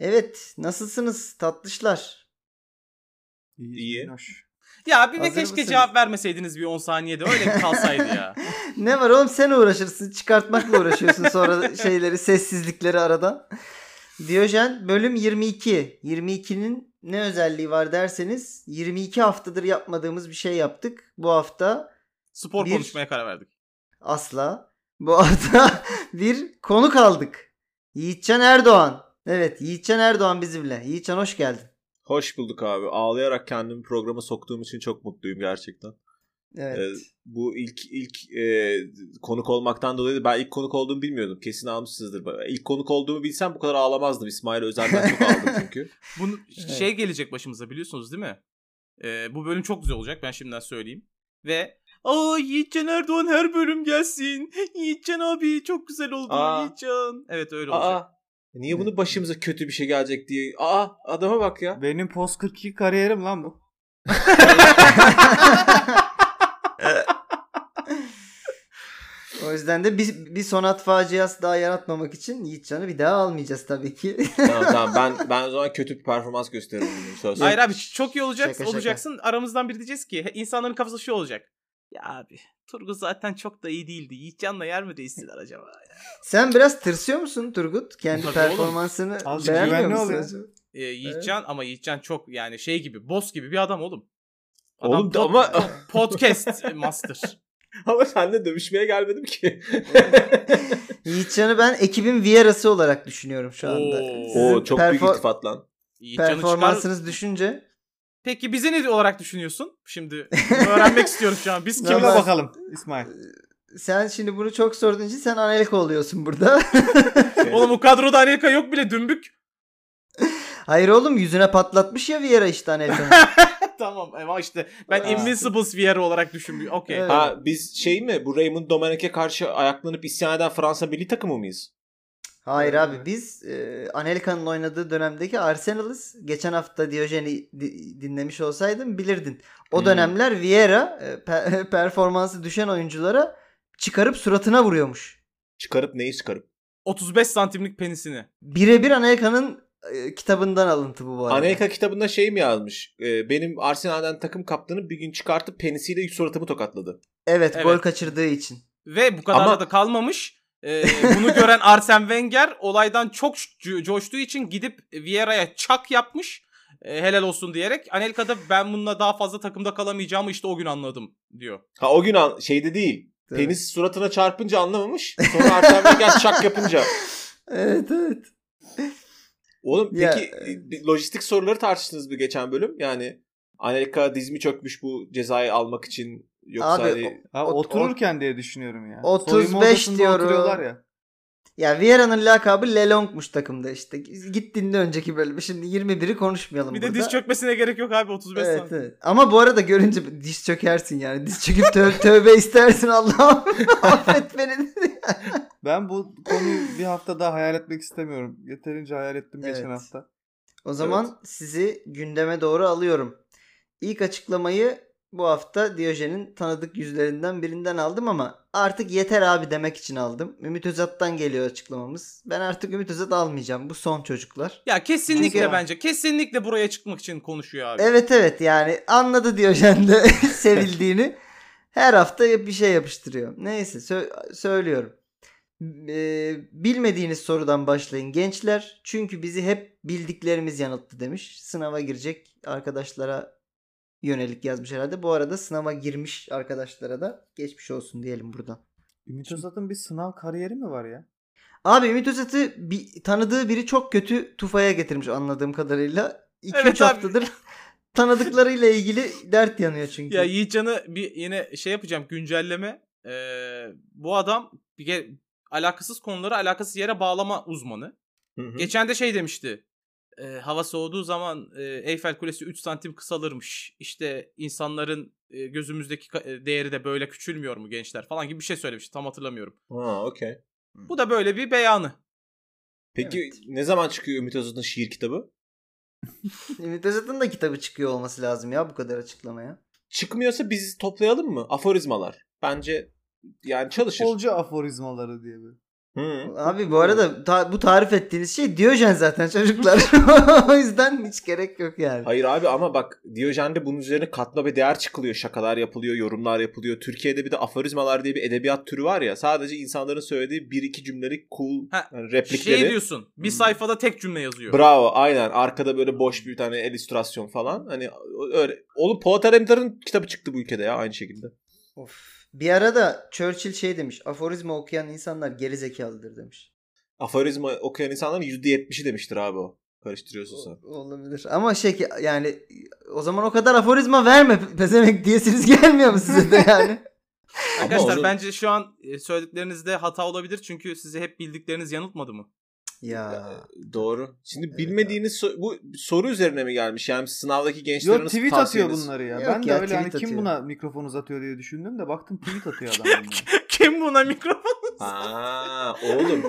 Evet, nasılsınız tatlışlar? İyi. Hoş. Ya bir de keşke mısınız? cevap vermeseydiniz bir 10 saniyede öyle bir kalsaydı ya. Ne var oğlum sen uğraşırsın. Çıkartmakla uğraşıyorsun sonra şeyleri, sessizlikleri aradan. Diyojen bölüm 22. 22'nin ne özelliği var derseniz 22 haftadır yapmadığımız bir şey yaptık. Bu hafta Spor Bir- konuşmaya karar verdik. asla. Bu hafta bir konuk aldık. Yiğitcan Erdoğan. Evet Yiğitcan Erdoğan bizimle. Yiğitcan hoş geldin. Hoş bulduk abi. Ağlayarak kendimi programa soktuğum için çok mutluyum gerçekten. Evet. Ee, bu ilk ilk e, konuk olmaktan dolayı da ben ilk konuk olduğumu bilmiyordum. Kesin almışsınızdır. İlk konuk olduğumu bilsem bu kadar ağlamazdım. İsmail Özel'den çok ağladım çünkü. Bunu Evet. şey gelecek başımıza biliyorsunuz değil mi? Ee, bu bölüm çok güzel olacak ben şimdiden söyleyeyim. Ve Aa Yiğitcan Erdoğan her bölüm gelsin. Yiğitcan abi çok güzel oldu Aa. Yiğitcan. Evet öyle olacak. Aa niye bunu başımıza kötü bir şey gelecek diye. Aa adama bak ya. Benim post 42 kariyerim lan bu. O yüzden de bir, bir sonat faciası daha yaratmamak için Yiğitcan'ı bir daha almayacağız tabii ki. tamam tamam ben ben o zaman kötü bir performans gösteririm söz. Hayır abi çok iyi olacak, Şaka, şaka. olacaksın. Aramızdan biri diyeceğiz ki insanların kafası şu olacak. Ya abi Turgut zaten çok da iyi değildi. Yiğitcan'la yer mi değiştiler acaba? ya? Sen biraz tırsıyor musun Turgut? Kendi Tabii performansını beğenmiyor musun? Ee, Yiğitcan ama Yiğitcan çok yani şey gibi boss gibi bir adam oğlum. Adam Oğlum pod- ama- pod- podcast master. Ama seninle dövüşmeye gelmedim ki. Yiğitcan'ı ben ekibin Viera'sı olarak düşünüyorum şu anda. Oo. Sizin Oo çok büyük perfor- iltifat lan. Yiğitcan'ı çıkar. Performansınız düşünce Peki bizi ne olarak düşünüyorsun? Şimdi öğrenmek istiyorum şu an. Biz var? bakalım İsmail. sen şimdi bunu çok sorduğun için sen Anelka oluyorsun burada. Oğlum bu kadroda Anelka yok bile dümbük. Hayır oğlum yüzüne patlatmış ya Viera işte Anelka'nın. tamam ama işte ben Aa. Invincibles Vieira olarak düşünmüyorum. Okey. Evet. Ha biz şey mi bu Raymond Domenech'e karşı ayaklanıp isyan eden Fransa milli takımı mıyız? Hayır abi biz e, Anelka'nın oynadığı dönemdeki Arsenal'ız. Geçen hafta Diyojen'i di- dinlemiş olsaydın bilirdin. O Hmm. dönemler Vieira e, pe- performansı düşen oyunculara çıkarıp suratına vuruyormuş. Çıkarıp neyi çıkarıp? 35 santimlik penisini. Birebir Anelka'nın e, kitabından alıntı bu bu arada. Anelka kitabında şey mi yazmış? Ee, benim Arsenal'den takım kaptanı bir gün çıkartıp penisiyle suratımı tokatladı. Evet, Evet. gol kaçırdığı için. Ve bu kadar Ama- da kalmamış. Ee, bunu gören Arsene Wenger olaydan çok co- coştuğu için gidip Vieira'ya çak yapmış. Ee, helal olsun diyerek. Anelka da ben bununla daha fazla takımda kalamayacağımı işte o gün anladım diyor. Ha o gün an, şeyde değil. Evet. Penis suratına çarpınca anlamamış. Sonra Arsene Wenger şak yapınca. Evet evet. Oğlum Ya, peki e, lojistik soruları tartıştınız mı geçen bölüm? Yani Anelka diz mi çökmüş bu cezayı almak için yoksa Abi, hani- Ha, Ot- otururken diye düşünüyorum ya. 35 Soyunma odasında diyorum. oturuyorlar ya. Ya Vieira'nın lakabı Lelong'muş takımda işte. Gittiğinde önceki bölüm. Şimdi 21'i konuşmayalım Bir burada. de diz çökmesine gerek yok abi 35 Evet, santim. evet. Ama bu arada görünce diz çökersin yani. Diz çöküp tö- tövbe istersin Allah'ım. Affet beni. Ben bu konuyu bir hafta daha hayal etmek istemiyorum. Yeterince hayal ettim geçen Evet. hafta. O zaman sizi gündeme doğru alıyorum. İlk açıklamayı bu hafta Diyojen'in tanıdık yüzlerinden birinden aldım ama artık yeter abi demek için aldım. Ümit Özat'tan geliyor açıklamamız. Ben artık Ümit Özat almayacağım. Bu son çocuklar. Ya kesinlikle Çünkü- bence. Kesinlikle buraya çıkmak için konuşuyor abi. Evet evet yani anladı Diyojen de sevildiğini. Her hafta bir şey yapıştırıyor. Neyse sö- söylüyorum. Ee, bilmediğiniz sorudan başlayın gençler. Çünkü bizi hep bildiklerimiz yanılttı demiş. Sınava girecek arkadaşlara yönelik yazmış herhalde. Bu arada sınava girmiş arkadaşlara da geçmiş olsun diyelim buradan. Ümit Özat'ın bir sınav kariyeri mi var ya? Abi Ümit Özat'ı bir, tanıdığı biri çok kötü tufaya getirmiş anladığım kadarıyla. 2-3 Evet haftadır tanıdıklarıyla ilgili dert yanıyor çünkü. Ya Yiğitcan'ı bir yine şey yapacağım güncelleme. Ee, bu adam bir alakasız konuları alakasız yere bağlama uzmanı. Hı hı. Geçen de şey demişti. E, hava soğuduğu zaman e, Eyfel Kulesi 3 santim kısalırmış. İşte insanların e, gözümüzdeki ka- değeri de böyle küçülmüyor mu gençler falan gibi bir şey söylemişti. Tam hatırlamıyorum. Ha okey. Bu da böyle bir beyanı. Peki Evet. ne zaman çıkıyor Ümit Özat'ın şiir kitabı? Ümit Özat'ın da kitabı çıkıyor olması lazım ya bu kadar açıklamaya. Çıkmıyorsa biz toplayalım mı? Aforizmalar. Bence yani çalışır. Futbolcu aforizmaları diye bir. Hı. Abi bu arada ta- bu tarif ettiğiniz şey Diyojen zaten çocuklar. o yüzden hiç gerek yok yani. Hayır abi ama bak Diyojen'de bunun üzerine katma bir değer çıkılıyor. Şakalar yapılıyor, yorumlar yapılıyor. Türkiye'de bir de aforizmalar diye bir edebiyat türü var ya. Sadece insanların söylediği bir iki cümlelik cool Ha, yani replikleri. Şey diyorsun. Bir Hmm. sayfada tek cümle yazıyor. Bravo aynen. Arkada böyle boş bir tane illüstrasyon falan. Hani öyle. Oğlum Polat Alemdar'ın kitabı çıktı bu ülkede ya aynı şekilde. Of. Bir ara da Churchill şey demiş. Aforizma okuyan insanlar geri zekalıdır demiş. Aforizma okuyan insanların %70'i demiştir abi o. Karıştırıyorsun sen. Olabilir. Ama şey ki yani o zaman o kadar aforizma verme pezemek diyesiniz gelmiyor mu size de yani? Arkadaşlar onu- bence şu an e, söylediklerinizde hata olabilir çünkü sizi hep bildikleriniz yanıltmadı mı? Ya. Doğru. Şimdi bilmediğiniz so- bu soru üzerine mi gelmiş? Yani sınavdaki gençlere Yok nasıl tweet atıyor bunları ya. Yok ben de ya, öyle hani tweet kim atıyor. buna mikrofon uzatıyor diye düşündüm de baktım tweet atıyor adam. Kim buna mikrofon? Ha, oğlum.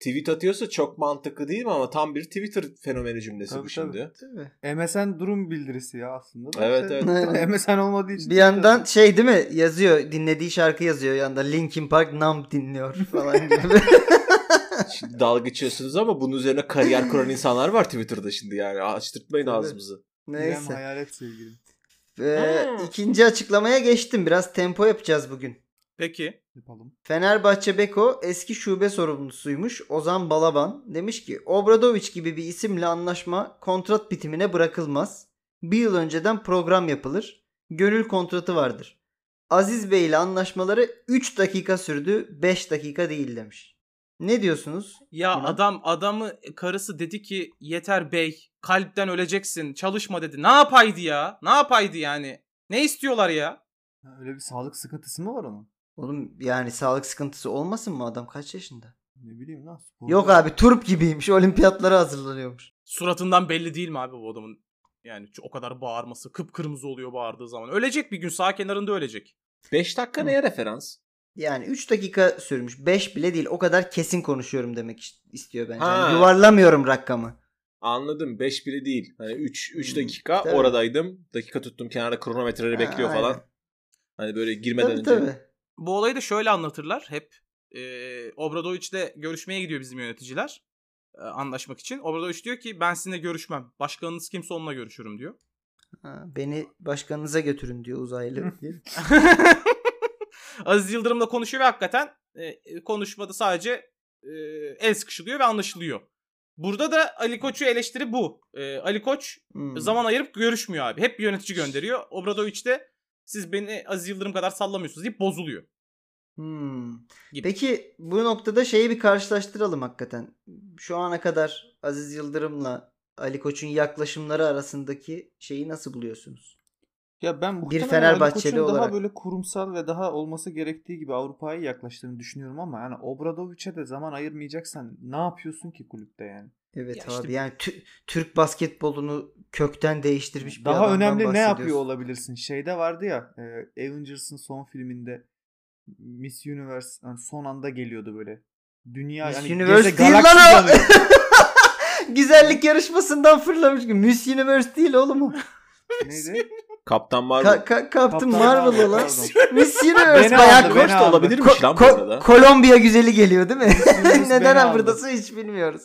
Tweet atıyorsa çok mantıklı değil mi ama tam bir Twitter fenomeni cümlesi Tabii, bu şimdi. Tabii. MSN durum bildirisi ya aslında. da Evet, işte evet. MSN olmadığı için. Bir yandan şey değil mi yazıyor dinlediği şarkı yazıyor yanda Linkin Park Numb dinliyor falan gibi. Şimdi dalga geçiyorsunuz ama bunun üzerine kariyer kuran insanlar var Twitter'da şimdi yani. Açtırtmayın Tabii. ağzımızı. İrem Neyse. hayalet sevgilim. Ee, Hmm. ikinci açıklamaya geçtim. Biraz tempo yapacağız bugün. Peki. Yapalım. Fenerbahçe Beko eski şube sorumlusuymuş Ozan Balaban. Demiş ki Obradoviç gibi bir isimle anlaşma kontrat bitimine bırakılmaz. Bir yıl önceden program yapılır. Gönül kontratı vardır. Aziz Bey ile anlaşmaları 3 dakika sürdü 5 dakika değil demiş. Ne diyorsunuz? Ya Buna? adam adamı karısı dedi ki yeter bey kalpten öleceksin çalışma dedi. Ne yapaydı ya? Ne yapaydı yani? Ne istiyorlar ya? Öyle bir sağlık sıkıntısı mı var onun? Oğlum yani sağlık sıkıntısı olmasın mı adam kaç yaşında? Ne bileyim lan. spor- Yok abi turp gibiymiş olimpiyatlara hazırlanıyormuş. Suratından belli değil mi abi bu adamın? Yani o kadar bağırması kıpkırmızı oluyor bağırdığı zaman. Ölecek bir gün sağ kenarında ölecek. 5 dakika neye referans? Yani 3 dakika sürmüş. 5 bile değil. O kadar kesin konuşuyorum demek is- istiyor bence. Ha. Yani yuvarlamıyorum rakamı. Anladım. 5 bile değil. Hani 3 3 Hmm, dakika tabii. oradaydım. Dakika tuttum kenarda kronometreleri Ha, bekliyor aynen. falan. Hani böyle girmeden Tabii önce. tabii. Bu olayı da şöyle anlatırlar hep. Ee, Obradoviç'le görüşmeye gidiyor bizim yöneticiler. e, anlaşmak için. Obradoviç diyor ki ben sizinle görüşmem. Başkanınız kimse onunla görüşürüm diyor. Ha, beni başkanınıza götürün diyor uzaylı. Aziz Yıldırım'la konuşuyor ve hakikaten e, konuşmada sadece e, el sıkışılıyor ve anlaşılıyor. Burada da Ali Koç'u eleştiri bu. E, Ali Koç Hmm. zaman ayırıp görüşmüyor abi. Hep bir yönetici gönderiyor. Obradoviç de siz beni Aziz Yıldırım kadar sallamıyorsunuz deyip bozuluyor. Hmm. Gibi. Peki bu noktada şeyi bir karşılaştıralım hakikaten. Şu ana kadar Aziz Yıldırım'la Ali Koç'un yaklaşımları arasındaki şeyi nasıl buluyorsunuz? Ya ben muhtemelen Fenerbahçeli Ali olarak. daha böyle kurumsal ve daha olması gerektiği gibi Avrupa'ya yaklaştığını düşünüyorum ama yani Obradoviç'e de zaman ayırmayacaksan ne yapıyorsun ki kulüpte yani? Evet Ya abi işte- yani tü- Türk basketbolunu kökten değiştirmiş bir Daha önemli ne yapıyor olabilirsin? Şeyde vardı ya e, Avengers'ın son filminde Miss Universe hani son anda geliyordu böyle. Dünya Miss yani Universe değil lan o. Güzellik yarışmasından fırlamış gibi. Miss Universe değil oğlum o. Neydi? Kaptan Marvel. Ka- ka- Captain Marvel olan. Miss Universe bayağı aldı, Koç da olabilirmiş ko- lan ko- arada. Kolombiya güzeli geliyor değil mi? Neden buradasın hiç bilmiyoruz.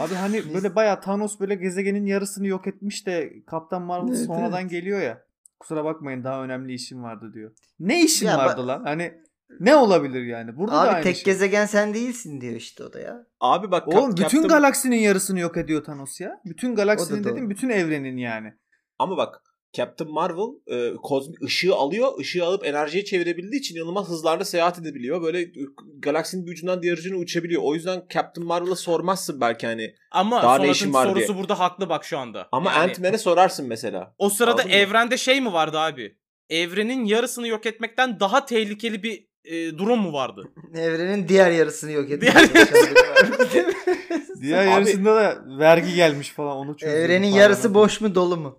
Abi hani böyle bayağı Thanos böyle gezegenin yarısını yok etmiş de Kaptan Marvel Evet, sonradan geliyor ya. Kusura bakmayın daha önemli işim vardı diyor. Ne işin Ya vardı lan? Hani ne olabilir yani? Burada da Abi aynı tek şey. gezegen sen değilsin diyor işte o da ya. Abi bak Oğlum Cap- bütün Captain- galaksinin yarısını yok ediyor Thanos ya. Bütün galaksinin dedim bütün evrenin yani. Ama bak Captain Marvel e, kozmik ışığı alıyor. ışığı alıp enerjiye çevirebildiği için inanılmaz hızlarla seyahat edebiliyor. Böyle e, galaksinin bir ucundan diğer ucuna uçabiliyor. O yüzden Captain Marvel'a sormazsın belki hani. Ama Daha ne işin var sorusu diye. burada haklı bak şu anda. Ama Yani Ant-Man'e sorarsın mesela. o sırada Anladın mı? evrende şey mi vardı abi? Evrenin yarısını yok etmekten daha tehlikeli bir e, durum mu vardı? Evrenin diğer yarısını yok ediyor. Diğer- Diğer yarısında da vergi gelmiş falan onu çözüyor. Evrenin yarısı boş mu dolu mu?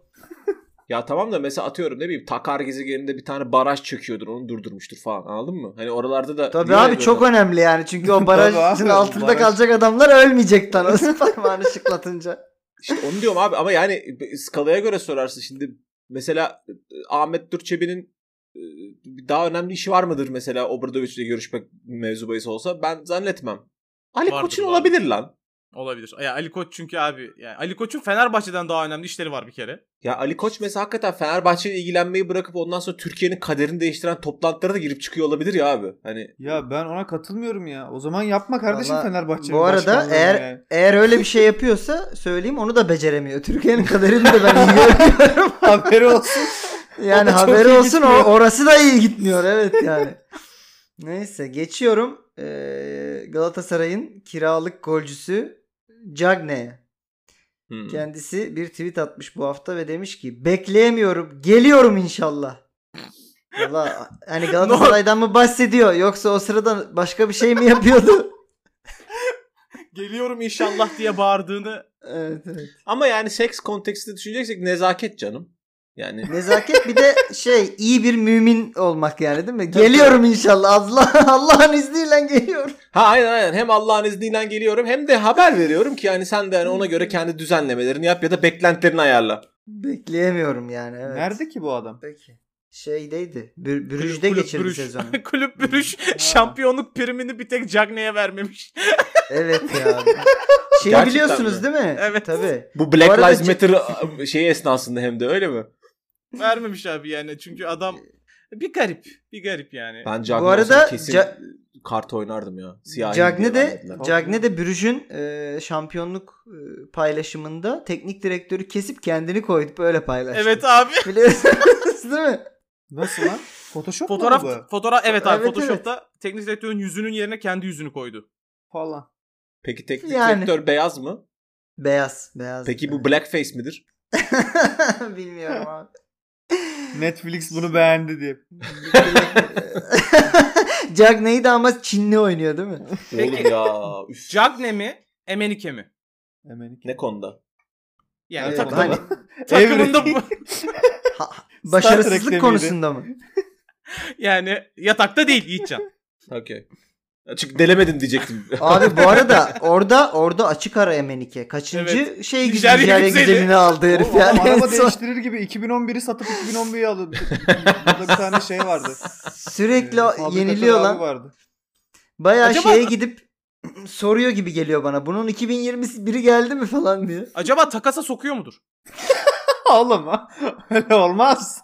Ya tamam da mesela atıyorum ne bileyim Takar gezegeninde bir tane baraj çöküyordur onu durdurmuştur falan anladın mı? Hani oralarda da Tabii abi böyle- çok önemli yani. Çünkü o barajın altında baraj- kalacak adamlar ölmeyecek Thanos parmağını şıklatınca. İşte onu diyorum abi ama yani skalaya göre sorarsın şimdi mesela e, Ahmet Durçebi'nin e, daha önemli işi var mıdır mesela Obradovic'le görüşmek mevzu bahis olsa ben zannetmem. Ali Koç'un olabilir lan. Olabilir. Ya Ali Koç çünkü abi yani Ali Koç'un Fenerbahçe'den daha önemli işleri var bir kere. Ya Ali Koç mesela hakikaten Fenerbahçe'yle ilgilenmeyi bırakıp ondan sonra Türkiye'nin kaderini değiştiren toplantılara da girip çıkıyor olabilir ya abi. Hani Ya ben ona katılmıyorum ya. O zaman yapma kardeşim Vallahi Fenerbahçe'nin Bu arada eğer yani. eğer öyle bir şey yapıyorsa söyleyeyim onu da beceremiyor. Türkiye'nin kaderini de ben iyi görmüyorum. haberi olsun. Yani haberi olsun o, orası da iyi gitmiyor evet yani. Neyse geçiyorum Ee, Galatasaray'ın kiralık golcüsü Cagne'ye. hmm. Kendisi bir tweet atmış bu hafta ve demiş ki bekleyemiyorum geliyorum inşallah. Valla hani Galatasaray'dan mı bahsediyor yoksa o sırada başka bir şey mi yapıyordu? Geliyorum inşallah diye bağırdığını evet evet. Ama yani seks kontekstinde düşüneceksek nezaket canım. Yani Nezaket bir de şey iyi bir mümin olmak yani değil mi? Geliyorum inşallah. Allah Allah'ın izniyle geliyorum. ha aynen aynen hem Allah'ın izniyle geliyorum hem de haber veriyorum ki yani sen de hani ona göre kendi düzenlemelerini yap ya da beklentilerini ayarla. Bekleyemiyorum yani. Evet. Nerede ki bu adam? Peki. Şeydeydi. Bür- Brüj'de Kulüp geçirdi Brüj. sezonu. Kulüp Brüj şampiyonluk primini bir tek Cagne'ye vermemiş. Evet ya. Şeyi Gerçekten biliyorsunuz mi? değil mi? Evet. Tabii. Bu Black Bu Lives Matter şeyi esnasında hem de öyle mi? Vermemiş abi yani çünkü adam bir garip. Bir garip yani. Ben Bu Cagney arada olsam kesin Ca- kart oynardım ya. Siyahi Cagne diye de vermediler. Cagne de Brüj'ün e, şampiyonluk e, paylaşımında teknik direktörü kesip kendini koyup böyle paylaştı. Evet abi. Biliyorsunuz değil mi? Nasıl lan? Photoshop mu bu? Fotoğraf fotoğraf evet abi Evet, Photoshop'ta teknik direktörün yüzünün yerine kendi yüzünü koydu. Falan. Peki teknik Yani. direktör beyaz mı? Beyaz. Beyaz. Peki bu Evet. blackface midir? Bilmiyorum abi. Netflix bunu beğendi diye. Cagney'i de ama Çinli oynuyor değil mi? Peki. Oğlum ya. Üf. Cagne mi? Emenike mi? Emelik. Ne konuda? Yani Evet, takım- hani takımında bu- başarısızlık konusunda mı? yani yatakta değil Yiğitcan. Okey. Çünkü delemedin diyecektim. Abi bu arada orada orada açık ara Emenike. Kaçıncı Evet. şey Nijerya Nijerya, güzeli. güzelini aldı herif Oğlum yani. araba son- değiştirir gibi 2011'i satıp 2011'i alıyor. Burada bir tane şey vardı. Sürekli Ee, yeniliyor lan. Vardı. Bayağı Acaba- şeye gidip soruyor gibi geliyor bana. Bunun 2020'si biri geldi mi falan diye. Acaba takasa sokuyor mudur? Oğlum öyle olmaz.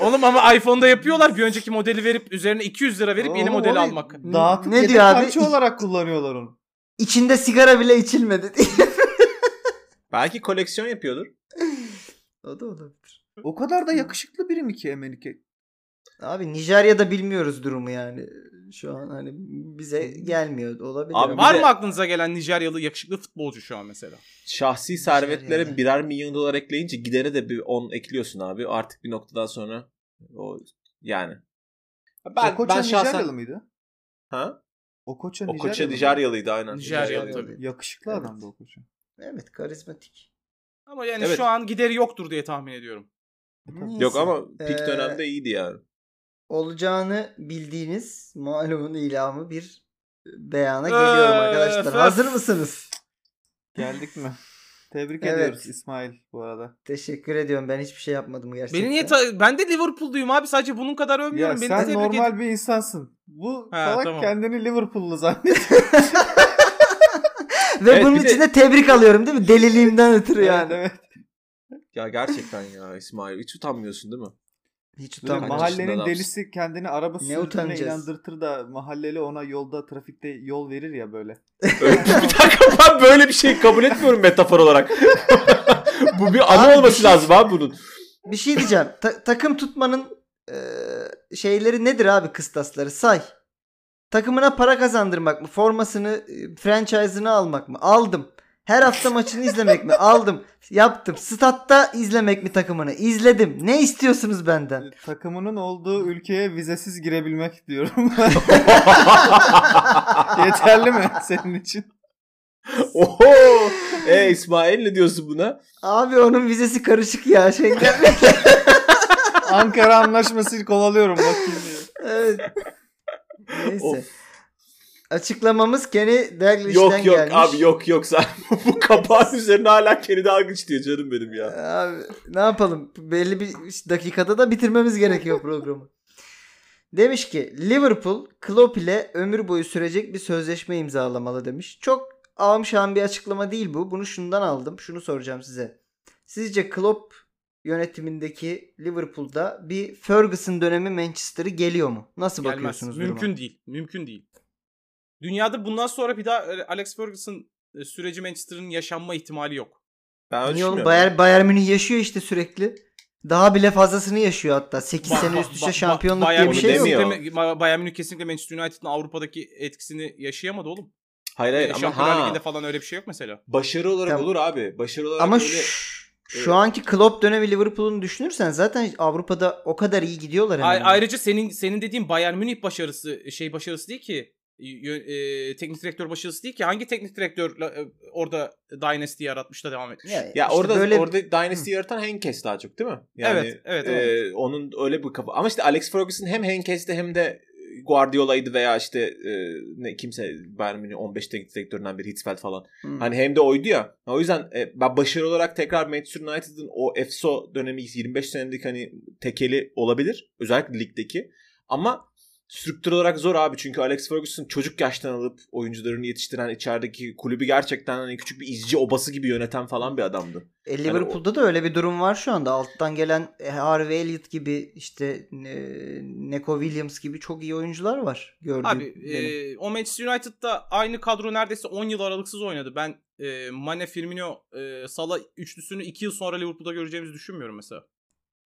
Oğlum ama iPhone'da yapıyorlar. Bir önceki modeli verip üzerine 200 lira verip yeni modeli almak. Dağıtıp Ne diyor abi? parça olarak kullanıyorlar onu. İçinde sigara bile içilmedi diye. Belki koleksiyon yapıyordur. o da olabilir. O kadar da yakışıklı biri mi ki Emenike? Abi Nijerya'da bilmiyoruz durumu yani. Şu an hani bize gelmiyor. Olabilir. Abi ama. Var mı aklınıza gelen Nijeryalı yakışıklı futbolcu şu an mesela? Şahsi servetlere birer milyon dolar ekleyince gidere de bir 10 ekliyorsun abi. Artık bir noktadan sonra o yani. Ben, o koça ben şahsen... Nijeryalı mıydı? Ha? O koça O koça? Nijeryalıydı aynen. Nijeryalı Nijeryalı. tabii. Yakışıklı Evet. adamdı o koça. Evet karizmatik. Ama yani Evet. şu an gideri yoktur diye tahmin ediyorum. Neyse. Yok ama pik Ee, dönemde iyiydi yani. Olacağını bildiğiniz malumun ilamı bir beyana geliyorum arkadaşlar. Hazır mısınız? Geldik mi? Tebrik Evet. ediyoruz İsmail bu arada. Teşekkür ediyorum. Ben hiçbir şey yapmadım gerçekten. Beni niye ta- ben de Liverpool'luyum abi sadece bunun kadar Ya övmüyorum. Beni sen normal edin. bir insansın. Bu Ha, salak tamam. kendini Liverpool'lu zannediyor. Ve Evet, bunun de- için de tebrik alıyorum değil mi? Deliliğimden ötürü yani. evet, evet. Ya gerçekten ya İsmail hiç utanmıyorsun değil mi? Hiç yaşında mahallenin adamsın? delisi kendini araba sürdüğüne utanacağız? inandırtır da mahalleli ona yolda trafikte yol verir ya böyle. Öyle- bir dakika ben böyle bir şey kabul etmiyorum metafor olarak. Bu bir anı Abi bir olması şey- lazım abi bunun. Bir şey diyeceğim. Ta- takım tutmanın e, şeyleri nedir abi kıstasları? Say. Takımına para kazandırmak mı? Formasını, e, franchise'ını almak mı? Aldım. Her hafta maçını izlemek mi? Aldım. Yaptım. Statta izlemek mi takımını? İzledim. Ne istiyorsunuz benden? Takımının olduğu ülkeye vizesiz girebilmek diyorum. Yeterli mi senin için? Oho! E İsmail ne diyorsun buna? Abi onun vizesi karışık ya. Schengen. Ankara anlaşması kovalıyorum bakayım diye. evet. Neyse. Of. Açıklamamız Kenny Dalglish'ten Yok yok gelmiş. abi yok yok sen bu kapağın üzerine hala Kenny Dalglish diyor canım benim ya. Abi ne yapalım? Belli bir dakikada da bitirmemiz gerekiyor programı. Demiş ki Liverpool Klopp ile ömür boyu sürecek bir sözleşme imzalamalı demiş. Çok ağım bir açıklama değil bu. Bunu şundan aldım. Şunu soracağım size. Sizce Klopp yönetimindeki Liverpool'da bir Ferguson dönemi Manchester'ı geliyor mu? Nasıl Gelmez. bakıyorsunuz Mümkün duruma? değil. Mümkün değil. Dünyada bundan sonra bir daha e, Alex Ferguson e, süreci Manchester'ın yaşanma ihtimali yok. Ben öyle Niye oğlum. Bayern, Bayern Münih yaşıyor işte sürekli. Daha bile fazlasını yaşıyor hatta. 8 Ba- sene ba- üst üste ba- şampiyonluk Bayern diye bir şey yok. Bayern Münih kesinlikle Manchester United'ın Avrupa'daki etkisini yaşayamadı oğlum. Hayır hayır E, ama Şampiyonlar ha, Ligi'nde falan öyle bir şey yok mesela. başarı olarak Tamam. olur abi. Başarı olarak Ama böyle... şu, Evet. şu anki Klopp dönemi Liverpool'un düşünürsen zaten Avrupa'da o kadar iyi gidiyorlar hemen. Ay- hemen. ayrıca senin senin dediğin Bayern Münih başarısı şey başarısı değil ki. E, teknik direktör başarısı değil ki. Hangi teknik direktör e, orada Dynasty yaratmış da devam etmiş? Ya, Ya işte orada böyle orada Dynasty yaratan Henkes daha çok değil mi? Evet, evet, e, onun öyle bir kafa. Ama işte Alex Ferguson hem Henkes'ti hem de Guardiola'ydı veya işte e, ne kimse Bayern Münih 15 teknik direktöründen biri Hitzfeld falan. Hı. Hani hem de oydu ya. O yüzden e, ben başarı olarak tekrar Manchester United'ın o EFSO dönemi 25 senelik hani tekeli olabilir. Özellikle ligdeki. Ama strüktür olarak zor abi. Çünkü Alex Ferguson çocuk yaştan alıp oyuncularını yetiştiren içerideki kulübü gerçekten hani küçük bir izci obası gibi yöneten falan bir adamdı. E, Liverpool'da da öyle bir durum var şu anda. Alttan gelen e, Harvey Elliott gibi işte e, Neko Williams gibi çok iyi oyuncular var. Gördüğüm Abi benim. e, o Manchester United'da aynı kadro neredeyse 10 yıl aralıksız oynadı. Ben e, Mane, Firmino, e, Salah üçlüsünü 2 yıl sonra Liverpool'da göreceğimizi düşünmüyorum mesela.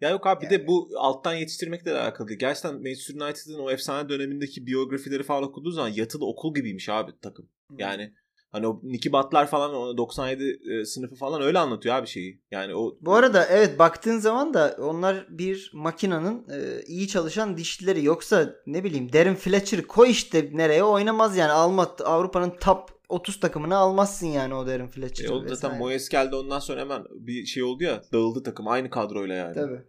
Ya yok abi bir de bu alttan yetiştirmekle de alakalı. Gerçekten Manchester United'ın o efsane dönemindeki biyografileri falan okuduğu zaman yatılı okul gibiymiş abi takım. Yani hani o Nicky Butler falan o 97 e, sınıfı falan öyle anlatıyor abi şeyi. Yani o Bu arada evet baktığın zaman da onlar bir makinanın e, iyi çalışan dişlileri. Yoksa ne bileyim Darren Fletcher'ı koy işte nereye oynamaz yani. Alma Avrupa'nın top 30 takımını almazsın yani o Darren e, Fletcher'ı. o zaten vesaire. Moyes geldi ondan sonra hemen bir şey oldu ya dağıldı takım aynı kadroyla yani. Tabii.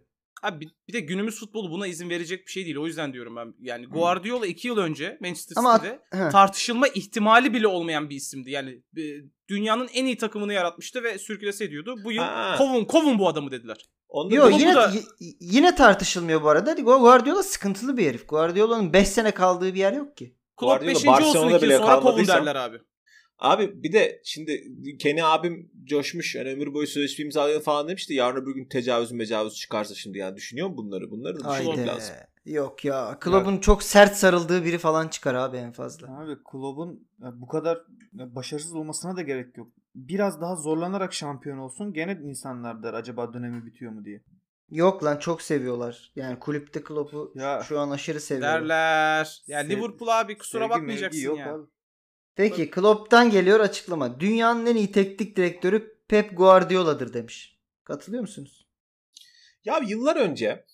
Abi bir, bir de günümüz futbolu buna izin verecek bir şey değil. O yüzden diyorum ben. Yani Guardiola 2 yıl önce Manchester Ama- City'de Heh. tartışılma ihtimali bile olmayan bir isimdi. Yani e, dünyanın en iyi takımını yaratmıştı ve sürkülese ediyordu. Bu yıl Ha. kovun kovun bu adamı dediler. Onda Yo da- yine da- yine tartışılmıyor bu arada. Guardiola sıkıntılı bir herif. Guardiola'nın 5 sene kaldığı bir yer yok ki. Klopp Guardiola 5. olsun Barcelona'da 2 yıl bile sonra kovun derler abi. Abi bir de şimdi Kenny abim coşmuş. Yani ömür boyu sözleşme imzalayalım falan demişti. Yarın öbür gün tecavüz mecavüz çıkarsa şimdi yani düşünüyor mu bunları? Bunları da düşünmek Haydi. lazım. Yok ya. Klopp'un çok sert sarıldığı biri falan çıkar abi en fazla. Abi Klopp'un ya bu kadar başarısız olmasına da gerek yok. Biraz daha zorlanarak şampiyon olsun. Gene insanlar der acaba dönemi bitiyor mu diye. Yok lan çok seviyorlar. Yani kulüpte Klopp'u Ya. şu an aşırı seviyorlar. Derler. Yani Liverpool abi kusura Sevgi bakmayacaksın yok ya. abi. Peki Klopp'tan geliyor açıklama. Dünyanın en iyi teknik direktörü Pep Guardiola'dır demiş. Katılıyor musunuz? Ya yıllar önce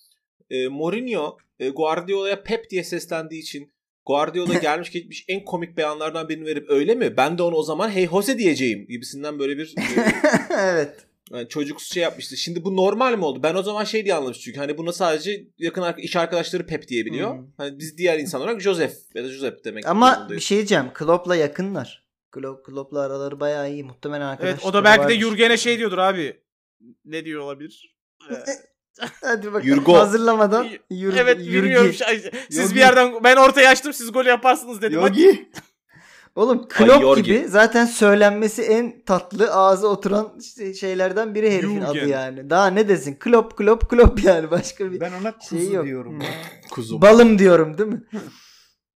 e, Mourinho e, Guardiola'ya Pep diye seslendiği için Guardiola gelmiş geçmiş en komik beyanlardan birini verip öyle mi? Ben de onu o zaman hey Jose diyeceğim gibisinden böyle bir e, evet. Yani çocuk şey yapmıştı. Şimdi bu normal mi oldu? Ben o zaman şey diye anlamıştım çünkü hani buna sadece yakın iş arkadaşları Pep diyebiliyor. Hmm. Hani biz diğer insan olarak Joseph ya da Joseph demek Ama bir şey diyeceğim. Klopp'la yakınlar. Klopp, Klopp'la araları bayağı iyi. Muhtemelen arkadaşlar. Evet o da belki de Jürgen'e şey diyordur abi. Ne diyor olabilir? Hadi bakalım. Yurgo. Hazırlamadan. Yur, evet bilmiyorum. Ay, Siz Yorgi. bir yerden ben ortaya açtım siz gol yaparsınız dedim. Hadi. Yogi. Oğlum Klopp Yorgi. gibi zaten söylenmesi en tatlı ağza oturan şey- şeylerden biri herifin Jürgen. adı yani. Daha ne desin? Klopp Klopp Klopp yani başka bir Ben ona kuzu şey yok. diyorum. Hı. Kuzum. Balım diyorum değil mi?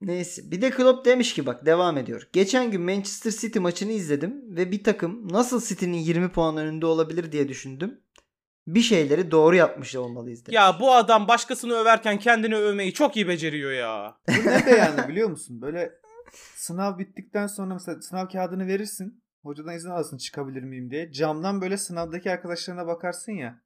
Neyse. Bir de Klopp demiş ki bak devam ediyor. Geçen gün Manchester City maçını izledim ve bir takım nasıl City'nin 20 puan önünde olabilir diye düşündüm. Bir şeyleri doğru yapmış olmalıyız demiş. Ya bu adam başkasını överken kendini övmeyi çok iyi beceriyor ya. Bu ne beyanı biliyor musun? Böyle sınav bittikten sonra mesela sınav kağıdını verirsin. Hocadan izin alırsın çıkabilir miyim diye. Camdan böyle sınavdaki arkadaşlarına bakarsın ya.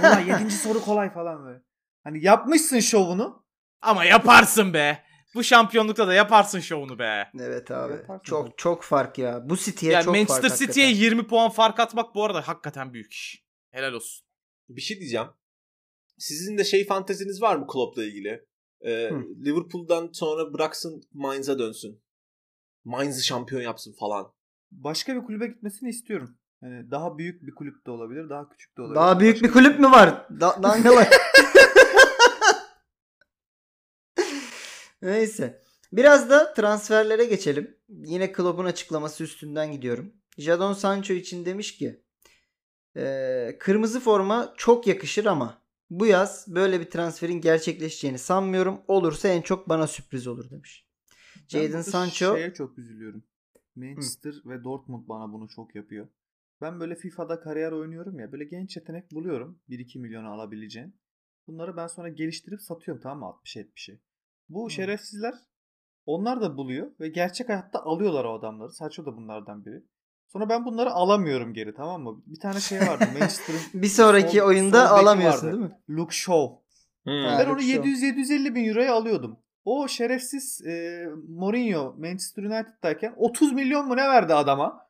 kolay, yedinci soru kolay falan böyle. Hani yapmışsın şovunu. Ama yaparsın be. Bu şampiyonlukta da yaparsın şovunu be. Evet abi. Yaparsın çok tabii. çok fark ya. Bu City'ye Yani çok Manchester fark City'ye hakikaten. 20 puan fark atmak bu arada hakikaten büyük iş. Helal olsun. Bir şey diyeceğim. Sizin de şey fanteziniz var mı Klopp'la ilgili? Ee. Liverpool'dan sonra bıraksın Mainz'a dönsün. Mainz'ı şampiyon yapsın falan. Başka bir kulübe gitmesini istiyorum. Yani daha büyük bir kulüp de olabilir, daha küçük de olabilir. Daha büyük Başka bir kulüp mü var? Da- Dangalak. Neyse. Biraz da transferlere geçelim. Yine Klopp'un açıklaması üstünden gidiyorum. Jadon Sancho için demiş ki "Ee, kırmızı forma çok yakışır ama bu yaz böyle bir transferin gerçekleşeceğini sanmıyorum. Olursa en çok bana sürpriz olur demiş. Jadon Sancho Şeye çok üzülüyorum. Manchester ve Dortmund bana bunu çok yapıyor. Ben böyle FIFA'da kariyer oynuyorum ya. Böyle genç yetenek buluyorum. 1-2 milyona alabileceğin. Bunları ben sonra geliştirip satıyorum tamam mı? 60-70'e. Bu şerefsizler onlar da buluyor ve gerçek hayatta alıyorlar o adamları. Saço da bunlardan biri. Sonra ben bunları alamıyorum geri tamam mı? Bir tane şey vardı. Manchester'ın bir sonraki sol- oyunda sol alamıyorsun vardı. değil mi? Luke Shaw. Hmm. Ben onu Shaw. 700-750 bin euroya alıyordum. O şerefsiz e, Mourinho Manchester United'dayken 30 milyon mu ne verdi adama?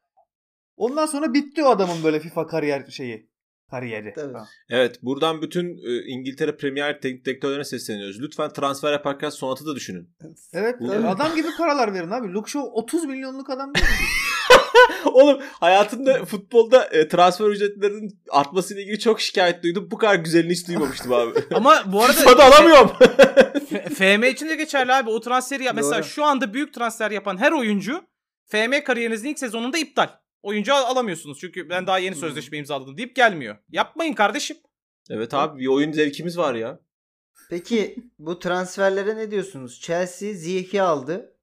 Ondan sonra bitti o adamın böyle FIFA kariyer şeyi. Kariyeri. Tabii. Evet buradan bütün e, İngiltere Premier Lig teknik direktörlerine sesleniyoruz. Lütfen transfer yaparken sonatı da düşünün. Evet Bu- adam gibi paralar verin abi. Luke Shaw 30 milyonluk adam değil mi? Oğlum hayatımda futbolda e, transfer ücretlerinin artmasıyla ilgili çok şikayet duydum. Bu kadar güzelini hiç duymamıştım abi. Ama bu arada FIFA'da alamıyorum. FM için de geçerli abi. O transferi ya mesela Doğru. şu anda büyük transfer yapan her oyuncu FM kariyerinizin ilk sezonunda iptal. Oyuncu al- alamıyorsunuz çünkü ben daha yeni sözleşme imzaladım deyip gelmiyor. Yapmayın kardeşim. evet abi bir oyun zevkimiz var ya. Peki bu transferlere ne diyorsunuz? Chelsea Ziyech'i aldı.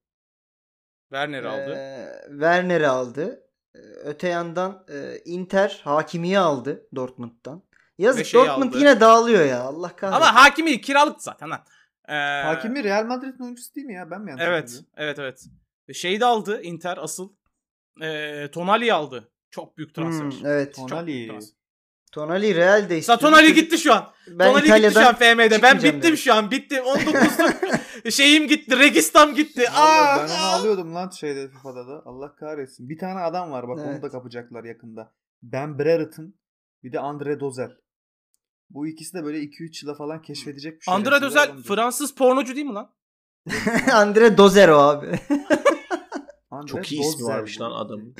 Werner aldı. Ee, Werner'i aldı. Ee, Öte yandan e, Inter Hakimi'yi aldı Dortmund'dan. Yazık Ve şeyi Dortmund aldı. yine dağılıyor ya. Allah kahretsin. Ama hakimi kiralık zaten. Ee, Hakimi Real Madrid'in oyuncusu değil mi ya? Ben mi yanlış Evet, hatırlıyorum? evet, evet. Şeyi de aldı Inter asıl. Ee, Tonali'yi aldı. Çok büyük transfer. Hmm, evet. Tonali. Çok büyük transfer. Tonali Real de Sa istiyor. Tonali gitti şu an. Ben Tonali gitti şu an İtalya'dan FM'de. Ben bittim dedi. şu an. Bittim. 19'luk şeyim gitti. Registam gitti. Vallahi ben Aa, onu aa. alıyordum lan şeyde FIFA'da da. Allah kahretsin. Bir tane adam var bak onu Evet. da kapacaklar yakında. Ben Brereton bir de Andre Dozel. Bu ikisi de böyle 2-3 yıla falan keşfedecek bir şey. Andre Dözel Fransız pornocu değil mi lan? Andre Dozer o abi. Çok iyi ismi varmış lan adamın.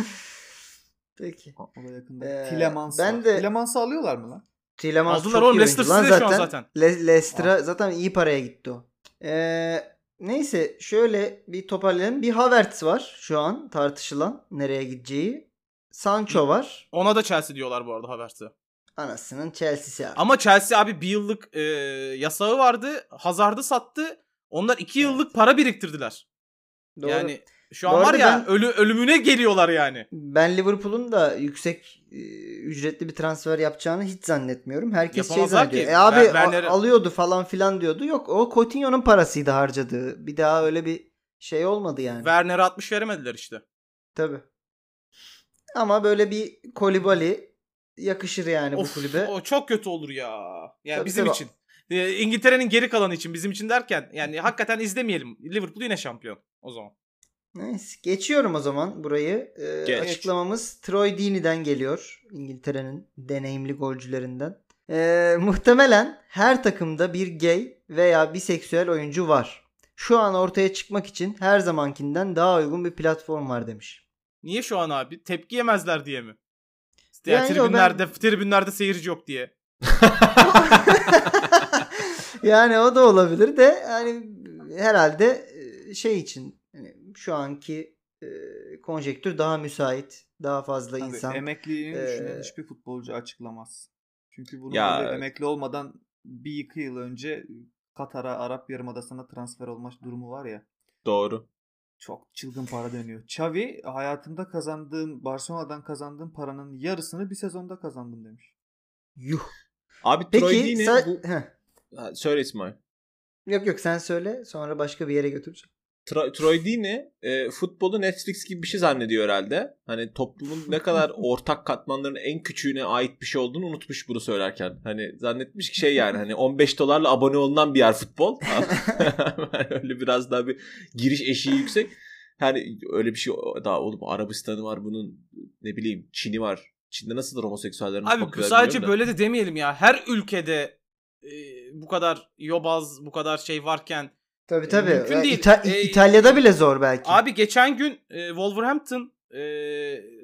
Peki. O da yakında. Ee, Tillemans ben var. de- Tillemans'ı alıyorlar mı lan? Tielemans Aldılar çok oğlum, iyi Leicester oyuncu lan City'de şu an zaten. zaten. Le- Leicester'a zaten iyi paraya gitti o. Ee, neyse şöyle bir toparlayalım. Bir Havertz var şu an tartışılan nereye gideceği. Sancho var. Ona da Chelsea diyorlar bu arada Havertz'e. Anasının Chelsea'si abi. Ama Chelsea abi bir yıllık e, yasağı vardı. Hazard'ı sattı. Onlar iki yıllık para biriktirdiler. Doğru. Yani şu Bu an var ya ben- ölü, ölümüne geliyorlar yani. Ben Liverpool'un da yüksek e, ücretli bir transfer yapacağını hiç zannetmiyorum. Herkes şey Yapamazlar zannediyor. ki. E abi Werner'i- alıyordu falan filan diyordu. Yok o Coutinho'nun parasıydı harcadığı. Bir daha öyle bir şey olmadı yani. Werner'e 60 veremediler işte. Tabii. Ama böyle bir Kolibali yakışır yani bu Of, kulübe. o çok kötü olur ya. Yani Tabii, bizim tabii. için. E, İngiltere'nin geri kalanı için bizim için derken yani hakikaten izlemeyelim. Liverpool yine şampiyon o zaman. Neyse geçiyorum o zaman burayı. Ee, Geç. açıklamamız Troy Deeney'den geliyor. İngiltere'nin deneyimli golcülerinden. Ee, muhtemelen her takımda bir gay veya biseksüel oyuncu var. Şu an ortaya çıkmak için her zamankinden daha uygun bir platform var demiş. Niye şu an abi? Tepki yemezler diye mi? Yani Yani tribünlerde, tribünlerde seyirci yok diye. yani o da olabilir de yani herhalde e, şey için hani şu anki e, konjektür daha müsait. Daha fazla Tabii, insan. emekliliğini Ee, düşünen hiçbir futbolcu açıklamaz. Çünkü bunun Ya- emekli olmadan bir iki yıl önce Katar'a, Arap Yarımadası'na transfer olma durumu var ya. Doğru. Çok çılgın para dönüyor. Xavi hayatımda kazandığım, Barcelona'dan kazandığım paranın yarısını bir sezonda kazandım demiş. Yuh. Abi Peki Troy sen... bu... Heh. Ha, söyle İsmail. Yok yok sen söyle sonra başka bir yere götüreceğim. Tra- Troy Deeney e, futbolu Netflix gibi bir şey zannediyor herhalde. Hani toplumun ne kadar ortak katmanlarının en küçüğüne ait bir şey olduğunu unutmuş bunu söylerken. Hani zannetmiş ki şey yani hani 15 dolarla abone olunan bir yer futbol. öyle biraz daha bir giriş eşiği yüksek. Hani öyle bir şey daha oğlum Arabistan'ı var bunun ne bileyim Çin'i var. Çin'de nasıldır homoseksüellerin Abi sadece da. böyle de demeyelim ya. Her ülkede e, bu kadar yobaz, bu kadar şey varken Tabii tabii. mümkün Ya değil. İta- Ee, İtalya'da bile zor belki. Abi geçen gün e, Wolverhampton e,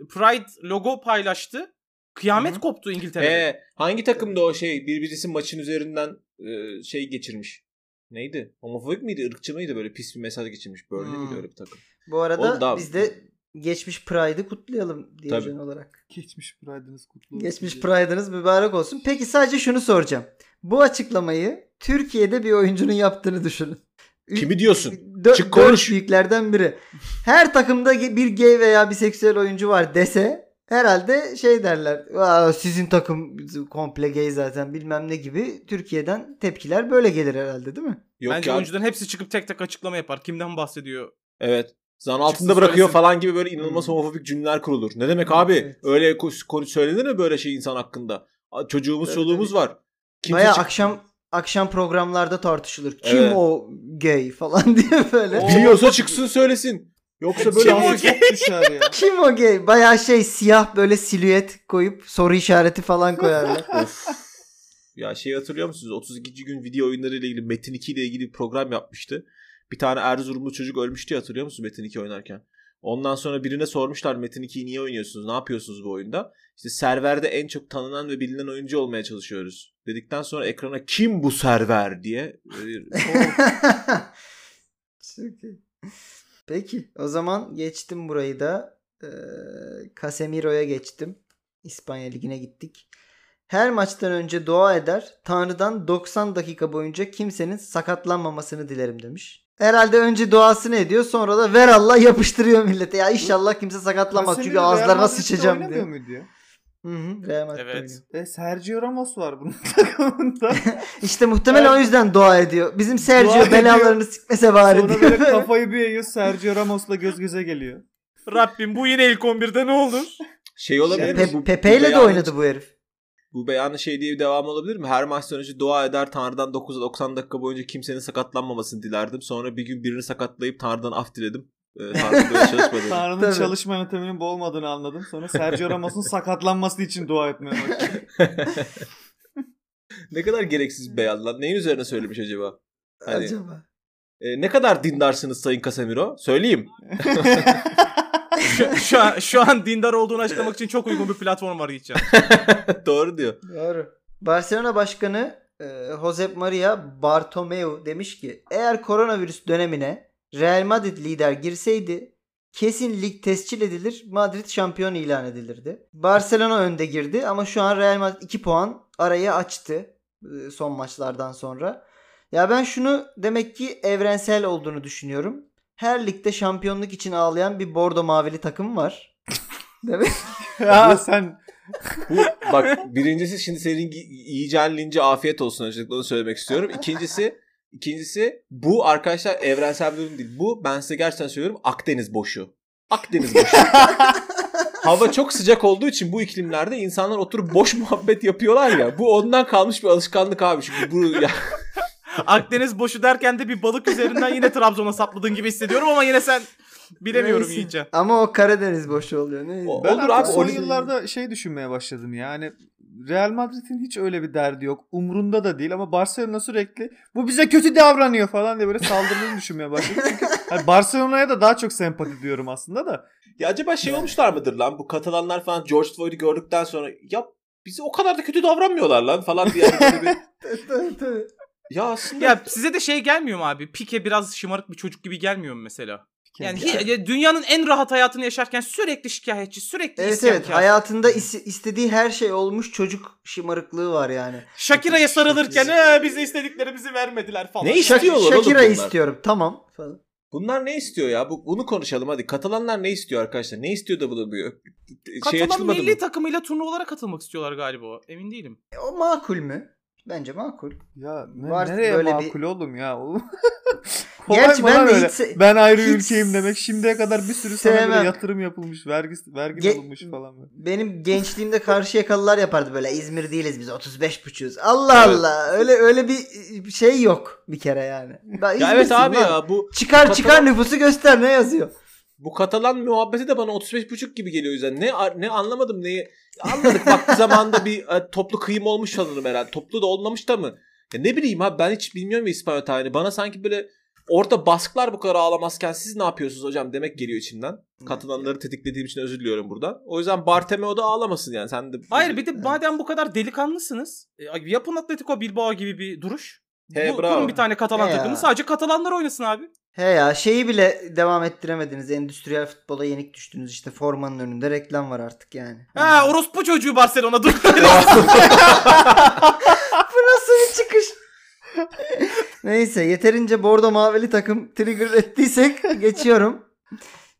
Pride logo paylaştı. Kıyamet Hı hı. koptu İngiltere'de. He, hangi takımda o şey birbirisi maçın üzerinden e, şey geçirmiş. Neydi? Homofobik miydi? ırkçı mıydı? Böyle pis bir mesaj geçirmiş. Böyle Hmm. miydi öyle bir takım? Bu arada daha- biz de geçmiş Pride'ı kutlayalım Tabii. olarak. Geçmiş Pride'ınız kutlu olsun. Geçmiş. Pride'ınız mübarek olsun. Peki sadece şunu soracağım. Bu açıklamayı Türkiye'de bir oyuncunun yaptığını düşünün. Kimi diyorsun? Dö- Çık dört konuş. büyüklerden biri. Her takımda bir gay veya biseksüel oyuncu var dese herhalde şey derler. "Aa, sizin takım komple gay zaten bilmem ne gibi. Türkiye'den tepkiler böyle gelir herhalde değil mi? Yok Bence ya. oyuncuların hepsi çıkıp tek tek açıklama yapar. Kimden bahsediyor? Evet. Zan altında Çıksın bırakıyor söylesin. falan gibi böyle inanılmaz Hmm. homofobik cümleler kurulur. Ne demek abi? Evet. Öyle ko- konu söylenir mi böyle şey insan hakkında? Çocuğumuz Tabii, çoluğumuz var. Kimse Baya çık- akşam akşam programlarda tartışılır. Kim Evet. o gay falan diye böyle. Biliyorsa çıksın söylesin. Yoksa böyle Kim o hafif- çok düşer ya. Kim o gay? Baya şey siyah böyle silüet koyup soru işareti falan koyarlar. Of. Ya şey hatırlıyor musunuz? 32. gün video oyunları ile ilgili Metin 2 ile ilgili bir program yapmıştı. Bir tane Erzurumlu çocuk ölmüştü hatırlıyor musunuz Metin 2 oynarken? Ondan sonra birine sormuşlar Metin 2'yi niye oynuyorsunuz? Ne yapıyorsunuz bu oyunda? İşte serverde en çok tanınan ve bilinen oyuncu olmaya çalışıyoruz. Dedikten sonra ekrana kim bu server diye Çok iyi. Peki o zaman geçtim burayı da. Ee, Casemiro'ya geçtim. İspanya Ligi'ne gittik. Her maçtan önce dua eder. Tanrı'dan 90 dakika boyunca kimsenin sakatlanmamasını dilerim demiş. Herhalde önce duasını ediyor sonra da ver Allah yapıştırıyor millete. Ya inşallah kimse sakatlanmaz çünkü Casemiro Real ağızlarına sıçacağım diyor. muydu ya? Hı hı, Real Evet. oynuyor. E, Sergio Ramos var bunun takımında. İşte muhtemelen o yüzden dua ediyor. Bizim Dua Sergio ediyor. belalarını sikmese bari Sonra diyor. böyle kafayı bir eğiyor Sergio Ramos'la göz göze geliyor. Rabbim bu yine ilk 11'de ne olur? şey olabilir mi? Pe- Pepe ile de oynadı bu herif. Bu beyanın şey diye bir devam olabilir mi? Her maçtan önce dua eder Tanrı'dan 9'a 90 dakika boyunca kimsenin sakatlanmamasını dilerdim. Sonra bir gün birini sakatlayıp Tanrı'dan af diledim. Ee, Tanrı böyle çalışmadı. Tanrı'nın Tabii. çalışma yönteminin bu olmadığını anladım. Sonra Sergio Ramos'un sakatlanması için dua etmeye başladım. ne kadar gereksiz bir beyan lan. Neyin üzerine söylemiş acaba? Hani- Acaba. Ee, ne kadar dindarsınız Sayın Casemiro? Söyleyeyim. Şu, şu, an, şu an dindar olduğunu açıklamak için çok uygun bir platform arayacağım. Doğru diyor. Doğru. Barcelona Başkanı e, Josep Maria Bartomeu demiş ki eğer koronavirüs dönemine Real Madrid lider girseydi kesin lig tescil edilir Madrid şampiyon ilan edilirdi. Barcelona önde girdi ama şu an Real Madrid 2 puan arayı açtı e, son maçlardan sonra. Ya ben şunu demek ki evrensel olduğunu düşünüyorum. Her ligde şampiyonluk için ağlayan bir bordo mavili takım var. Değil mi? ya sen Bu, bak birincisi şimdi senin yiyeceğin lince afiyet olsun öncelikle onu söylemek istiyorum. İkincisi ikincisi bu arkadaşlar evrensel bir durum değil. Bu ben size gerçekten söylüyorum Akdeniz boşu. Akdeniz boşu. Hava çok sıcak olduğu için bu iklimlerde insanlar oturup boş muhabbet yapıyorlar ya. Bu ondan kalmış bir alışkanlık abi. Çünkü bu ya, Akdeniz boşu derken de bir balık üzerinden yine Trabzon'a sapladığın gibi hissediyorum ama yine sen bilemiyorum Neyse. iyice. Ama o Karadeniz boşu oluyor. Ne? O- ben Olur abi, son yıllarda şey düşünmeye başladım yani. Real Madrid'in hiç öyle bir derdi yok. Umrunda da değil ama Barcelona sürekli bu bize kötü davranıyor falan diye böyle saldırdığını düşünmeye başladım. Çünkü hani Barcelona'ya da daha çok sempati duyuyorum aslında da. ya acaba şey olmuşlar mıdır lan? Bu Katalanlar falan George Floyd'u gördükten sonra ya bize o kadar da kötü davranmıyorlar lan falan diye. Yani bir-. ya aslında Ya size de şey gelmiyor mu abi? Pike biraz şımarık bir çocuk gibi gelmiyor mu mesela? Yani Ya- hi- ya dünyanın en rahat hayatını yaşarken sürekli şikayetçi, sürekli Evet isyankar. evet hayatında is- istediği her şey olmuş çocuk şımarıklığı var yani. Shakira'ya sarılırken "Ee, bize istediklerimizi vermediler falan. Ne iş- Shak- İstiyorlar oğlum Shakira bunlar. istiyorum tamam falan. Bunlar ne istiyor ya? Bu, bunu konuşalım hadi. Katalanlar ne istiyor arkadaşlar? Ne istiyor da bu da bu? Şey Katalan açılmadı milli mı? takımıyla turnuvalara katılmak istiyorlar galiba. Emin değilim. E, o makul mü? Bence makul. Ya ne, Var nereye böyle makul bir- oğlum ya? Oğlum. Kolay Gerçi mı ben de öyle? hiç se- ben ayrı hiç ülkeyim demek. Şimdiye kadar bir sürü sana böyle yatırım yapılmış, vergi vergi Ge- alınmış falan. böyle. Benim gençliğimde Karşıyakalılar yapardı böyle İzmir değiliz biz 35 buçuğuz. Allah Evet. Allah öyle öyle bir bir şey yok bir kere yani. Ben Ya evet abi lan. ya bu Çıkar Katalan- çıkar nüfusu göster ne yazıyor. Bu Katalan muhabbeti de bana 35,5 gibi geliyor yüzden. Ne ne anlamadım neyi. Anladık vakti zamanında bir e, toplu kıyım olmuş sanırım herhalde. Toplu da olmamış da mı? Ya ne bileyim abi ben hiç bilmiyorum ya İspanyol tarihini. Bana sanki böyle orada baskılar bu kadar ağlamazken siz ne yapıyorsunuz hocam demek geliyor içimden. Katalanları tetiklediğim için özür diliyorum buradan. O yüzden Bartomeu da ağlamasın yani. Sen de Hayır bir de madem bu kadar delikanlısınız e, yapın Atletico Bilbao gibi bir duruş. He, Bu, bravo. kurun bir tane Katalan He ya. takımı sadece Katalanlar oynasın abi. He ya şeyi bile devam ettiremediniz. Endüstriyel futbola yenik düştünüz. İşte formanın önünde reklam var artık yani. Ha orospu çocuğu Barcelona dur. Bu nasıl bir çıkış? Neyse yeterince bordo mavili takım trigger ettiysek geçiyorum.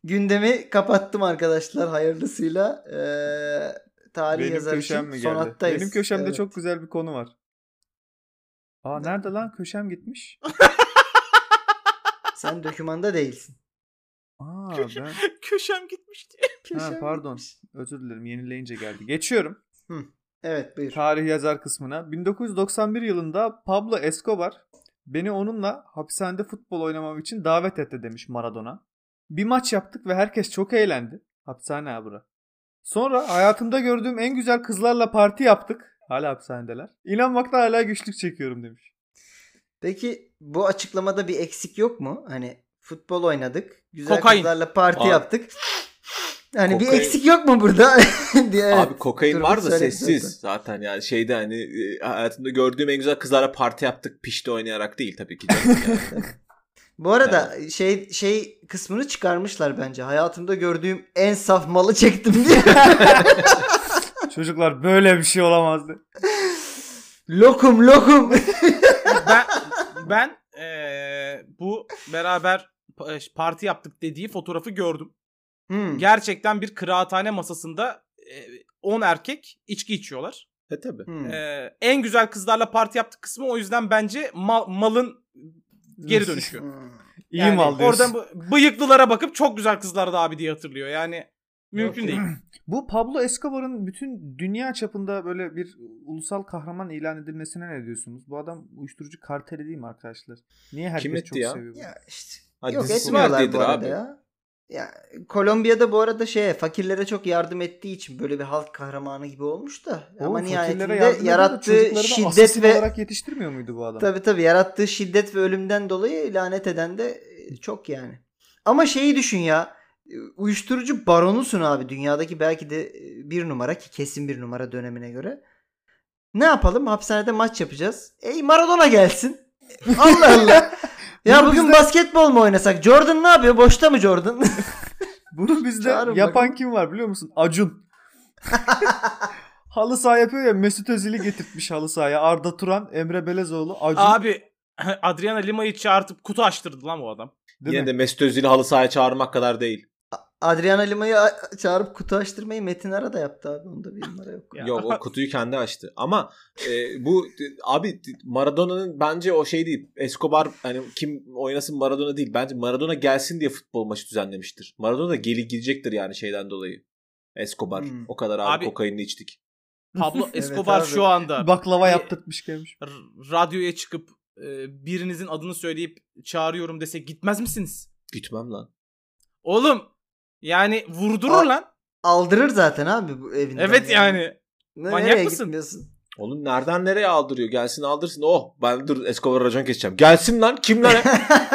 Gündemi kapattım arkadaşlar hayırlısıyla. Ee, tarih Benim yazar köşem için mi son geldi? hattayız. Benim köşemde Evet. çok güzel bir konu var. Aa nerede lan köşem gitmiş? Sen dökümanda değilsin. Aa ben Köşem gitmişti. ha, Köşem pardon. gitmiş. Özür dilerim yenileyince geldi. Geçiyorum. Evet buyur. Tarih yazar kısmına. 1991 yılında Pablo Escobar beni onunla hapishanede futbol oynamam için davet etti demiş Maradona. Bir maç yaptık ve herkes çok eğlendi. Hapishane ha bura. Sonra hayatımda gördüğüm en güzel kızlarla parti yaptık. Hala hapishanedeler. İnanmakta hala güçlük çekiyorum demiş. Peki bu açıklamada bir eksik yok mu? Hani futbol oynadık. Güzel Kokain. kızlarla parti Abi. yaptık. Hani bir Kokain. eksik yok mu burada? diye. evet. Abi kokain var da sessiz zaten yani şeyde hani e, hayatımda gördüğüm en güzel kızlarla parti yaptık pişti oynayarak değil tabii ki. yani. Bu arada şey şey kısmını çıkarmışlar bence. Hayatımda gördüğüm en saf malı çektim diye. Çocuklar böyle bir şey olamazdı. lokum lokum. ben ben eee, bu beraber pa- parti yaptık dediği fotoğrafı gördüm. Hmm. Gerçekten bir kıraathane masasında eee, 10 erkek içki içiyorlar. e tabii. Hmm. Eee, en güzel kızlarla parti yaptık kısmı o yüzden bence ma- malın geri dönüşü. Hmm. İyi Yani mal diyorsun. Oradan bu bıyıklılara bakıp çok güzel kızlardı abi diye hatırlıyor. Yani mümkün Yok. değil. Bu Pablo Escobar'ın bütün dünya çapında böyle bir ulusal kahraman ilan edilmesine ne diyorsunuz? Bu adam uyuşturucu karteli değil mi arkadaşlar? Niye herkes Kim etti çok ya? seviyor? Ya işte. Ha, Yok etmiyorlar bu arada abi? ya. Ya Kolombiya'da bu arada şeye fakirlere çok yardım ettiği için böyle bir halk kahramanı gibi olmuş da ama Oğlum, fakirlere nihayetinde yarattığı şiddet ve olarak yetiştirmiyor muydu bu adam? Tabi tabi yarattığı şiddet ve ölümden dolayı lanet eden de e, çok yani. Ama şeyi düşün ya. E, Uyuşturucu baronusun abi. Dünyadaki belki de e, bir numara ki kesin bir numara dönemine göre. Ne yapalım? Hapishanede maç yapacağız. Ey Maradona gelsin. Allah Allah. ya Bunu bugün bizde- basketbol mu oynasak? Jordan ne yapıyor? Boşta mı Jordan? Bunu bizde Çağırın yapan bakalım. kim var biliyor musun? Acun. halı saha yapıyor ya Mesut Özil'i getirtmiş halı sahaya. Arda Turan, Emre Belezoğlu, Acun. Abi Adriana Lima'yı çağırtıp kutu açtırdı lan bu adam. Değil Yine mi? de Mesut Özil'i halı sahaya çağırmak kadar değil. Adriana Lima'yı çağırıp kutu açtırmayı Metin Ara da yaptı abi. Onda bir numara yok. Ya. Yok o kutuyu kendi açtı. Ama e, bu abi Maradona'nın bence o şey değil. Escobar hani kim oynasın Maradona değil. Bence Maradona gelsin diye futbol maçı düzenlemiştir. Maradona da geri gidecektir yani şeyden dolayı. Escobar. Hmm. O kadar abi, Abi- kokainini içtik. Pablo Evet Escobar abi. şu anda Baklava yaptırtmış gelmiş. radyoya çıkıp e, birinizin adını söyleyip çağırıyorum dese gitmez misiniz? Gitmem lan. Oğlum yani vurdurur Aa, lan. Aldırır zaten abi bu evinden. Evet yani. Ne- manyak nereye mısın? gitmiyorsun? Oğlum nereden nereye aldırıyor? Gelsin aldırsın. Oh ben dur Escobar'a racon keseceğim. Gelsin lan. Kim lan?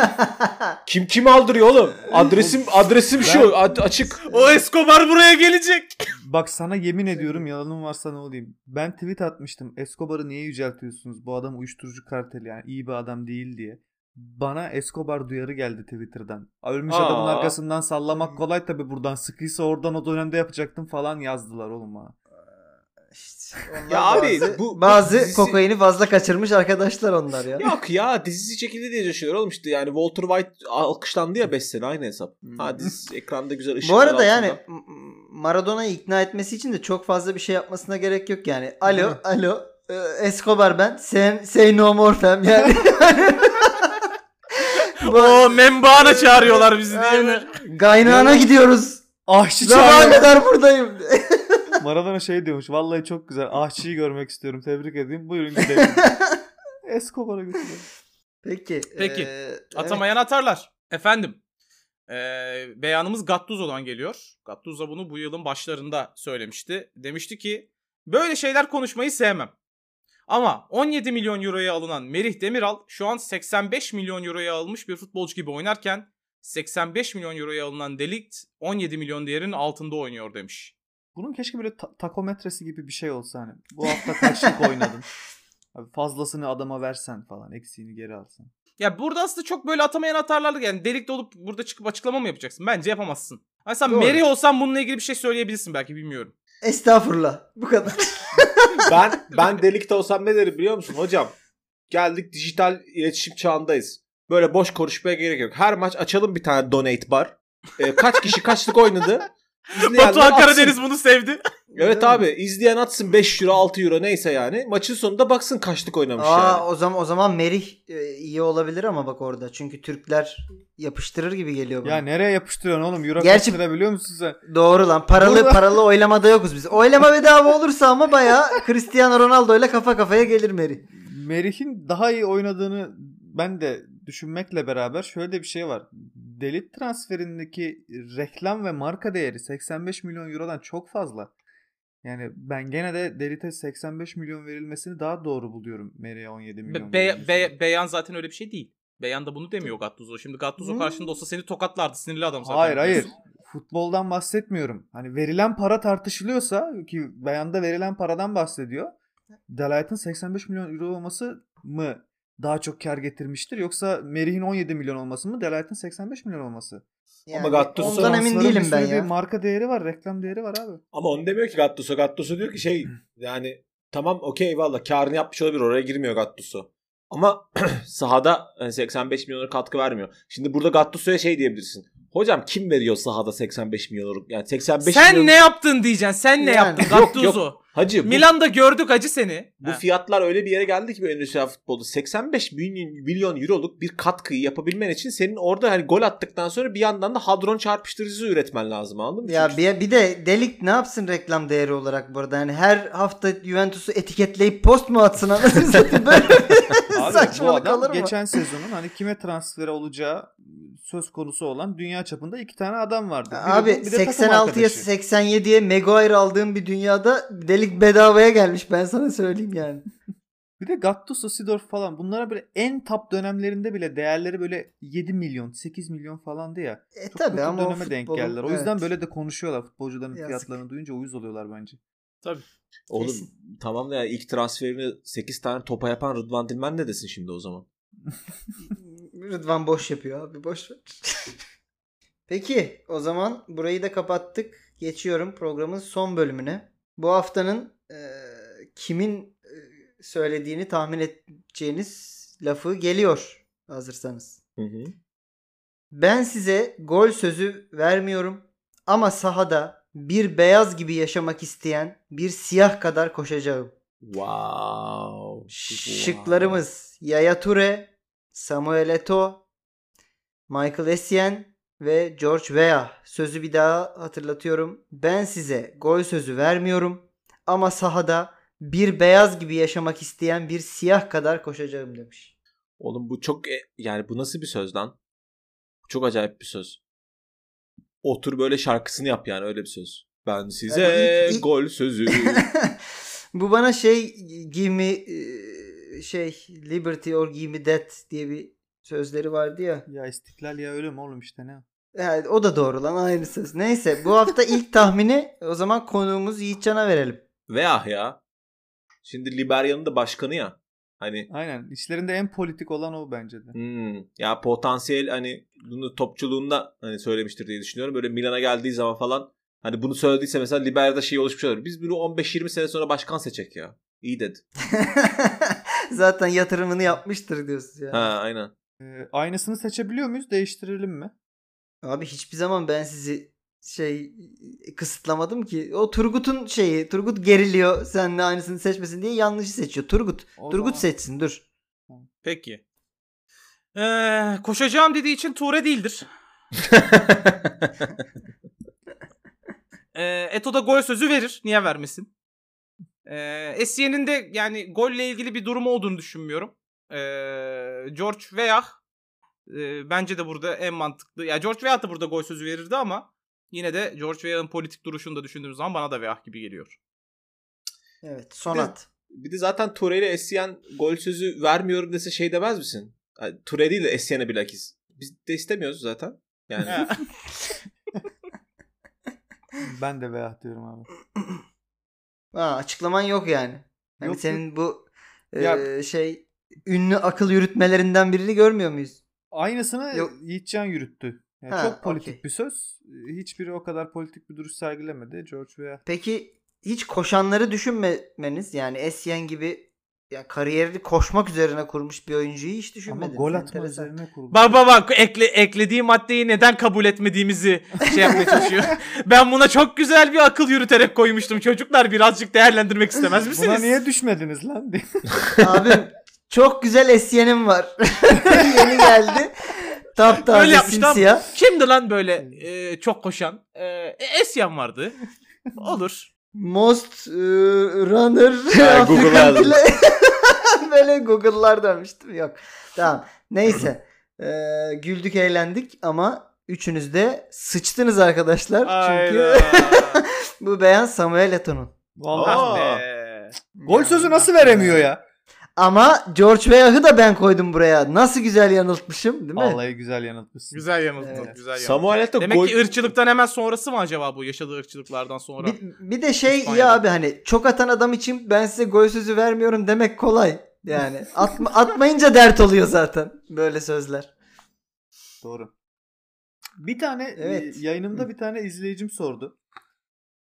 kim kim aldırıyor oğlum? Adresim adresim şu. Ad- açık. O Escobar buraya gelecek. Bak sana yemin ediyorum yalanım varsa ne olayım. Ben tweet atmıştım. Escobar'ı niye yüceltiyorsunuz? Bu adam uyuşturucu karteli yani iyi bir adam değil diye. Bana Escobar duyarı geldi Twitter'dan. Ölmüş Aa. adamın arkasından sallamak kolay tabi buradan. Sıkıysa oradan o dönemde yapacaktım falan yazdılar oğlum bana. İşte onlar Ya abi, bazı, bu- bu bazı dizisi- kokaini fazla kaçırmış arkadaşlar onlar ya. Yok ya dizisi çekildi diye yaşıyorlar oğlum işte yani Walter White alkışlandı ya 5 sene aynı hesap. Hmm. Ha dizisi ekranda güzel ışıklar Bu arada altında. yani Maradona'yı ikna etmesi için de çok fazla bir şey yapmasına gerek yok yani. Alo, alo, e, Escobar ben. Sen say no more fam yani. O membana çağırıyorlar bizi diye. Aynen. Gaynağına gidiyoruz. Ahçı Sabaha çağırıyor. kadar buradayım. Maradona şey diyormuş. Vallahi çok güzel. Ahçıyı görmek istiyorum. Tebrik edeyim. Buyurun gidelim. Escobar'a götürelim. Peki. Peki. e, Atamayan atarlar. Efendim. Ee, beyanımız Gattuso'dan geliyor. Gattuso bunu bu yılın başlarında söylemişti. Demişti ki böyle şeyler konuşmayı sevmem. Ama 17 milyon euroya alınan Merih Demiral şu an 85 milyon euroya alınmış bir futbolcu gibi oynarken 85 milyon euroya alınan Delikt 17 milyon değerinin altında oynuyor demiş. Bunun keşke böyle ta- takometresi gibi bir şey olsa hani. Bu hafta kaçlık oynadın. Abi fazlasını adama versen falan eksiğini geri alsan. Ya burada aslında çok böyle atamayan atarlarla yani delikte olup burada çıkıp açıklama mı yapacaksın? Bence yapamazsın. Hani sen Doğru. Mary olsan bununla ilgili bir şey söyleyebilirsin belki bilmiyorum. Estağfurullah. Bu kadar. ben ben delikte olsam ne derim biliyor musun hocam? Geldik dijital iletişim çağındayız. Böyle boş konuşmaya gerek yok. Her maç açalım bir tane donate bar. Ee, kaç kişi kaçlık oynadı? İzleyenler Batuhan atsın. Karadeniz bunu sevdi. Evet abi izleyen atsın 5 euro 6 euro neyse yani. Maçın sonunda baksın kaçlık oynamış Aa yani. o zaman o zaman Merih e, iyi olabilir ama bak orada. Çünkü Türkler yapıştırır gibi geliyor bana. Ya nereye yapıştırıyorsun oğlum? Euro Gerçi- kaç lira biliyor musun sen? Doğru lan. Paralı Burada- paralı oylamada yokuz biz. Oylama bedava olursa ama bayağı Cristiano Ronaldo ile kafa kafaya gelir Merih. Merih'in daha iyi oynadığını ben de düşünmekle beraber şöyle de bir şey var. Delit transferindeki reklam ve marka değeri 85 milyon eurodan çok fazla. Yani ben gene de Delit'e 85 milyon verilmesini daha doğru buluyorum Merih'e 17 milyon. Be- verilmesini. Be- Beyan zaten öyle bir şey değil. Beyan da bunu demiyor Gattuso. Şimdi Gattuso Hmm. karşında olsa seni tokatlardı. Sinirli adam zaten. Hayır hayır. Futboldan bahsetmiyorum. Hani verilen para tartışılıyorsa ki beyanda verilen paradan bahsediyor. Delight'ın 85 milyon euro olması mı daha çok kar getirmiştir yoksa Merih'in 17 milyon olması mı Delight'ın 85 milyon olması? Yani Gattuso- ondan emin değilim bir ben ya. Bir marka değeri var, reklam değeri var abi. Ama onu demiyor ki Gattuso. Gattuso diyor ki şey yani tamam okey eyvallah karını yapmış olabilir oraya girmiyor Gattuso. Ama sahada hani 85 milyona katkı vermiyor. Şimdi burada Gattuso'ya şey diyebilirsin. Hocam kim veriyor sahada 85 milyon? Yani 85 Sen milyon... ne yaptın diyeceksin. Sen ne Yani. yaptın Yok, Gattuso? yok. Hacı bu, Milan'da gördük acı seni. bu Ha. fiyatlar öyle bir yere geldi ki bu endüstriyel futbolda 85 milyon, milyon euroluk bir katkıyı yapabilmen için senin orada hani gol attıktan sonra bir yandan da hadron çarpıştırıcısı üretmen lazım anladın mı? Ya bir, bir de Delik ne yapsın reklam değeri olarak burada? Yani her hafta Juventus'u etiketleyip post mu atsın anasını satayım böyle Abi bu saçmalık adam olur mu? geçen sezonun hani kime transferi olacağı söz konusu olan dünya çapında iki tane adam vardı. Biri Abi bu, bir de takım 86'ya arkadaşı. 87'ye Maguire aldığım bir dünyada Delik bedavaya gelmiş ben sana söyleyeyim yani. Bir de Gattuso, Sidorf falan bunlara böyle en top dönemlerinde bile değerleri böyle 7 milyon, 8 milyon falandı ya. E Çok tabi kötü ama o döneme denk futbolun- geldiler. O yüzden evet. böyle de konuşuyorlar. Futbolcuların Yazık. fiyatlarını duyunca uyuz oluyorlar bence. Oğlum Kesin. tamam da ya ilk transferini 8 tane topa yapan Rıdvan Dilmen ne desin şimdi o zaman? Rıdvan boş yapıyor abi boş ver. Peki o zaman burayı da kapattık. Geçiyorum programın son bölümüne. Bu haftanın e, kimin e, söylediğini tahmin edeceğiniz lafı geliyor hazırsanız. Hı hı. Ben size gol sözü vermiyorum ama sahada bir beyaz gibi yaşamak isteyen bir siyah kadar koşacağım. Wow. Şıklarımız Yaya Toure, Samuel Eto'o, Michael Essien ve George Weah. Sözü bir daha hatırlatıyorum. Ben size gol sözü vermiyorum ama sahada bir beyaz gibi yaşamak isteyen bir siyah kadar koşacağım demiş. Oğlum bu çok e- yani bu nasıl bir söz lan? Çok acayip bir söz. Otur böyle şarkısını yap yani öyle bir söz. Ben size Yani ilk- ilk- gol sözü. Bu bana şey give me e, şey liberty or give me death diye bir sözleri vardı ya. Ya istiklal ya ölüm oğlum işte ne? Evet, o da doğru lan aynı söz. Neyse bu hafta ilk tahmini o zaman konuğumuz Yiğitcan'a verelim. Veya ya. Şimdi Liberya'nın da başkanı ya. Hani Aynen. İşlerinde en politik olan o bence de. hmm, ya potansiyel hani bunu topçuluğunda hani söylemiştir diye düşünüyorum. Böyle Milan'a geldiği zaman falan hani bunu söylediyse mesela Liberya'da şey oluşmuş olur. Biz bunu 15-20 sene sonra başkan seçecek ya. İyi dedi. Zaten yatırımını yapmıştır diyorsun ya. Ha aynen. Ee, aynısını seçebiliyor muyuz? Değiştirelim mi? Abi hiçbir zaman ben sizi şey kısıtlamadım ki. O Turgut'un şeyi. Turgut geriliyor seninle aynısını seçmesin diye yanlışı seçiyor. Turgut. O Turgut zaman- seçsin dur. Peki. Ee, koşacağım dediği için Ture değildir. Ee, Eto da gol sözü verir. Niye vermesin? Ee, Essie'nin de yani golle ilgili bir durumu olduğunu düşünmüyorum. Ee, George Weah e, bence de burada en mantıklı. Ya George Weah da burada gol sözü verirdi ama yine de George Weah'ın politik duruşunu da düşündüğümüz zaman bana da Weah gibi geliyor. Evet sonat. Bir de zaten Toure ile Essien gol sözü vermiyorum dese şey demez misin? Yani, Toure değil de Essien'e bilakis. Biz de istemiyoruz zaten. Yani Ben de veya diyorum abi. Ha, açıklaman yok yani. Yani Yok, senin bu e, Ya- şey ünlü akıl yürütmelerinden birini görmüyor muyuz? Aynısını Yok. Yiğitcan yürüttü. Yani Ha, çok politik okey. bir söz. Hiçbiri o kadar politik bir duruş sergilemedi. George Weah. Peki hiç koşanları düşünmemeniz yani Essien gibi ya kariyerini koşmak üzerine kurmuş bir oyuncuyu hiç Ama düşünmediniz. gol atma üzerine kurulu. Bak bak bak ekle, eklediği maddeyi neden kabul etmediğimizi şey yapmaya çalışıyor. ben buna çok güzel bir akıl yürüterek koymuştum. Çocuklar birazcık değerlendirmek istemez misiniz? Buna niye düşmediniz lan diye. Çok güzel Essien'im var. Yeni geldi. Taptaze Böyle yapmış, simsiyah. Kimdi lan böyle e, çok koşan? E, Esyan vardı. Olur. Most e, runner Ha, Google'a Afrikan yazdım. bile- böyle Google'lar demiştim. Yok. Tamam. Neyse. E, güldük eğlendik ama üçünüz de sıçtınız arkadaşlar. Çünkü bu beyan Samuel Eto'nun. Vallahi. Aa. Ah be. Gol sözü nasıl veremiyor ya? Ama George Weah'ı da ben koydum buraya. Nasıl güzel yanıltmışım değil mi? Vallahi güzel yanıltmışsın. Güzel yanılttın. Evet. Güzel yanılttın. Samuel Eto'o Demek gol... ki ırkçılıktan hemen sonrası mı acaba bu yaşadığı ırkçılıklardan sonra? Bir, bir de şey İspanya'da. abi hani çok atan adam için ben size gol sözü vermiyorum demek kolay. Yani atma, atmayınca dert oluyor zaten böyle sözler. Doğru. Bir tane Evet. e, yayınımda bir tane izleyicim sordu.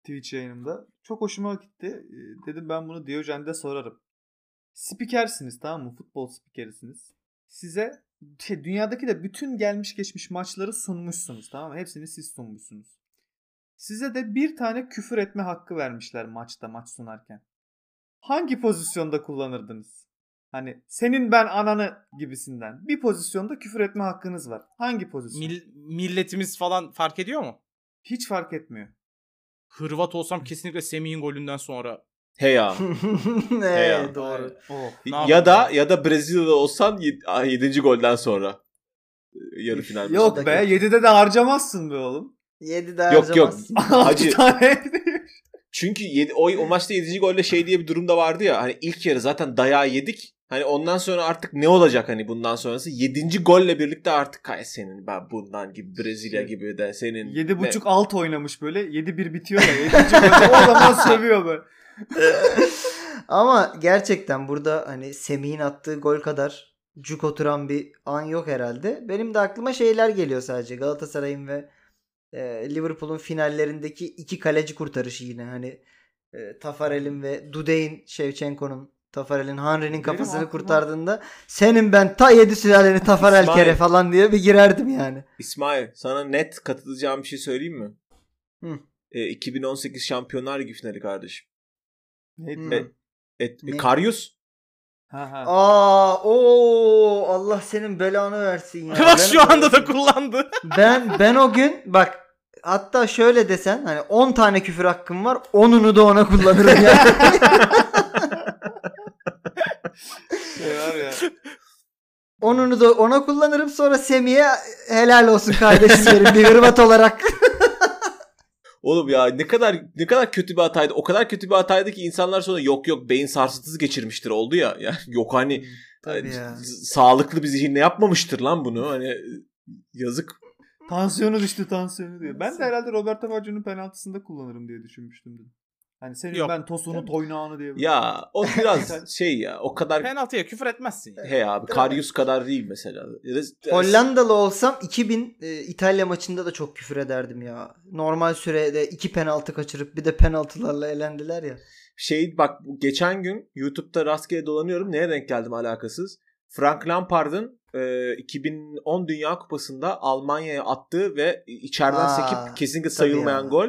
Twitch yayınımda. Çok hoşuma gitti. E, Dedim ben bunu Diyojen'de sorarım. Spikersiniz tamam mı? Futbol spikerisiniz. Size şey, dünyadaki de bütün gelmiş geçmiş maçları sunmuşsunuz tamam mı? Hepsini siz sunmuşsunuz. Size de bir tane küfür etme hakkı vermişler maçta maç sunarken. Hangi pozisyonda kullanırdınız? Hani senin ben ananı gibisinden. Bir pozisyonda küfür etme hakkınız var. Hangi pozisyon? Mil- milletimiz falan fark ediyor mu? Hiç fark etmiyor. Hırvat olsam kesinlikle Semih'in golünden sonra. He ya. evet ya. doğru. Oh. Ya da ya da Brezilya'da olsan 7. golden sonra e, yarı final. Yok Dakika. be 7'de de harcamazsın be oğlum. 7 daha Yok, yok. harcamazsın. 6 Hacı. tane. Çünkü yedi, o, o maçta 7. golde şey diye bir durum da vardı ya. Hani ilk yarı zaten dayağı yedik. Hani ondan sonra artık ne olacak hani bundan sonrası? 7. golle birlikte artık kay senin ben bundan gibi Brezilya gibi de senin. 7.5 alt oynamış böyle. 7-1 bitiyor ya. 7. golde o zaman sövüyor böyle. Ama gerçekten burada hani Semih'in attığı gol kadar cuk oturan bir an yok herhalde. Benim de aklıma şeyler geliyor sadece. Galatasaray'ın ve e, Liverpool'un finallerindeki iki kaleci kurtarışı yine. Hani e, Tafarel'in ve Dudey'in Shevchenko'nun Tafarel'in Henry'nin kafasını aklıma- kurtardığında senin ben ta yedi sülaleni Tafarel İsmail. kere falan diye bir girerdim yani. İsmail sana net katılacağım bir şey söyleyeyim mi? Hı. E, 2018 Şampiyonlar Ligi finali kardeşim. Neydi Hmm. lan? Et, Ne? Karius. Ha ha. Aa, o Allah senin belanı versin ya. Bak Ben- şu anda da kullandı. Ben ben o gün bak hatta şöyle desen hani 10 tane küfür hakkım var 10'unu da ona kullanırım ya. Şey var ya. 10'unu da ona kullanırım sonra Semih'e helal olsun kardeşim derim bir hırvat olarak. Oğlum ya ne kadar ne kadar kötü bir hataydı. O kadar kötü bir hataydı ki insanlar sonra yok yok beyin sarsıntısı geçirmiştir oldu ya. Yani yok hani Tabii hani ya. sağlıklı bir zihinle yapmamıştır lan bunu. Hani yazık. Tansiyonu düştü tansiyonu diyor. Ben de herhalde Roberto Baggio'nun penaltısında kullanırım diye düşünmüştüm. Dedim. Hani senin Yok. ben tosunu toynağını diye. Ya o biraz şey ya o kadar Penaltıya küfür etmezsin. ya. he abi Karius kadar değil mesela. Hollandalı olsam 2000 e, İtalya maçında da çok küfür ederdim ya. Normal sürede iki penaltı kaçırıp bir de penaltılarla elendiler ya. şey bak geçen gün YouTube'da rastgele dolanıyorum. Neye denk geldim alakasız. Frank Lampard'ın e, 2010 Dünya Kupası'nda Almanya'ya attığı ve içeriden Aa, sekip kesinlikle sayılmayan ya. gol.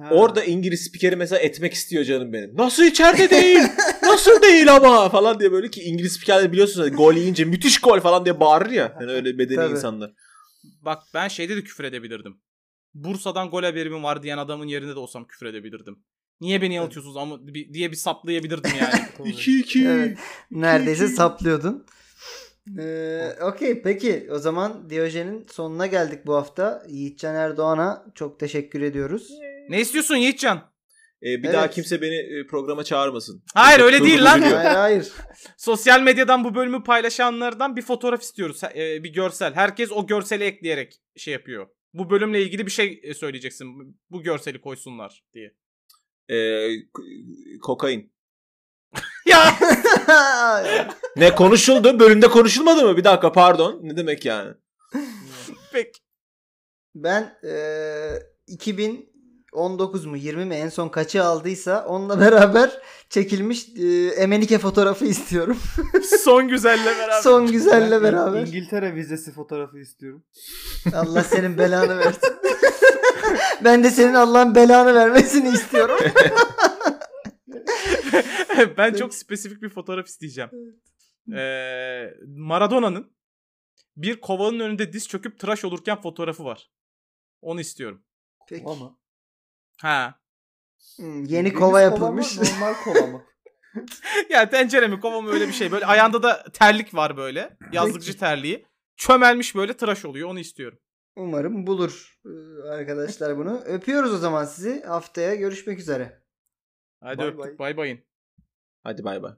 Ha. Orada İngiliz spikeri mesela etmek istiyor canım benim. Nasıl içeride değil? Nasıl değil ama falan diye böyle ki İngiliz spikerler biliyorsunuz hani gol yiyince müthiş gol falan diye bağırır ya. Hani öyle medeni Tabii. insanlar. Bak ben şeyde de küfür edebilirdim. Bursa'dan gol haberim var diyen adamın yerinde de olsam küfür edebilirdim. Niye beni yanıltıyorsunuz ama diye bir saplayabilirdim yani. 2-2. Evet. Neredeyse saplıyordun. Ee, Okey peki o zaman Diyojen'in sonuna geldik bu hafta. Yiğitcan Erdoğan'a çok teşekkür ediyoruz. Ne istiyorsun Yiğitcan? Ee, bir evet. daha kimse beni e, programa çağırmasın. Hayır öyle değil lan. hayır hayır. Sosyal medyadan bu bölümü paylaşanlardan bir fotoğraf istiyoruz. E, bir görsel. Herkes o görseli ekleyerek şey yapıyor. Bu bölümle ilgili bir şey e, söyleyeceksin. Bu görseli koysunlar diye. Ee, kokain. ya. ne konuşuldu? Bölümde konuşulmadı mı? Bir dakika pardon. Ne demek yani? Peki. Ben e, 2000 19 mu 20 mi en son kaçı aldıysa onunla beraber çekilmiş e, Emenike fotoğrafı istiyorum. son güzelle beraber. Son güzelle beraber. İngiltere vizesi fotoğrafı istiyorum. Allah senin belanı versin. ben de senin Allah'ın belanı vermesini istiyorum. ben çok spesifik bir fotoğraf isteyeceğim. Ee, Maradona'nın bir kovanın önünde diz çöküp tıraş olurken fotoğrafı var. Onu istiyorum. Peki. Ama Ha. Hmm, yeni Deniz kova mı, yapılmış. Normal kova mı? ya tencere mi kova mı öyle bir şey. Böyle ayağında da terlik var böyle. Yazlıkçı terliği. Çömelmiş böyle tıraş oluyor. Onu istiyorum. Umarım bulur arkadaşlar bunu. Öpüyoruz o zaman sizi. Haftaya görüşmek üzere. Hadi Bay öptük. bay. Bay bayın. Hadi bay bay.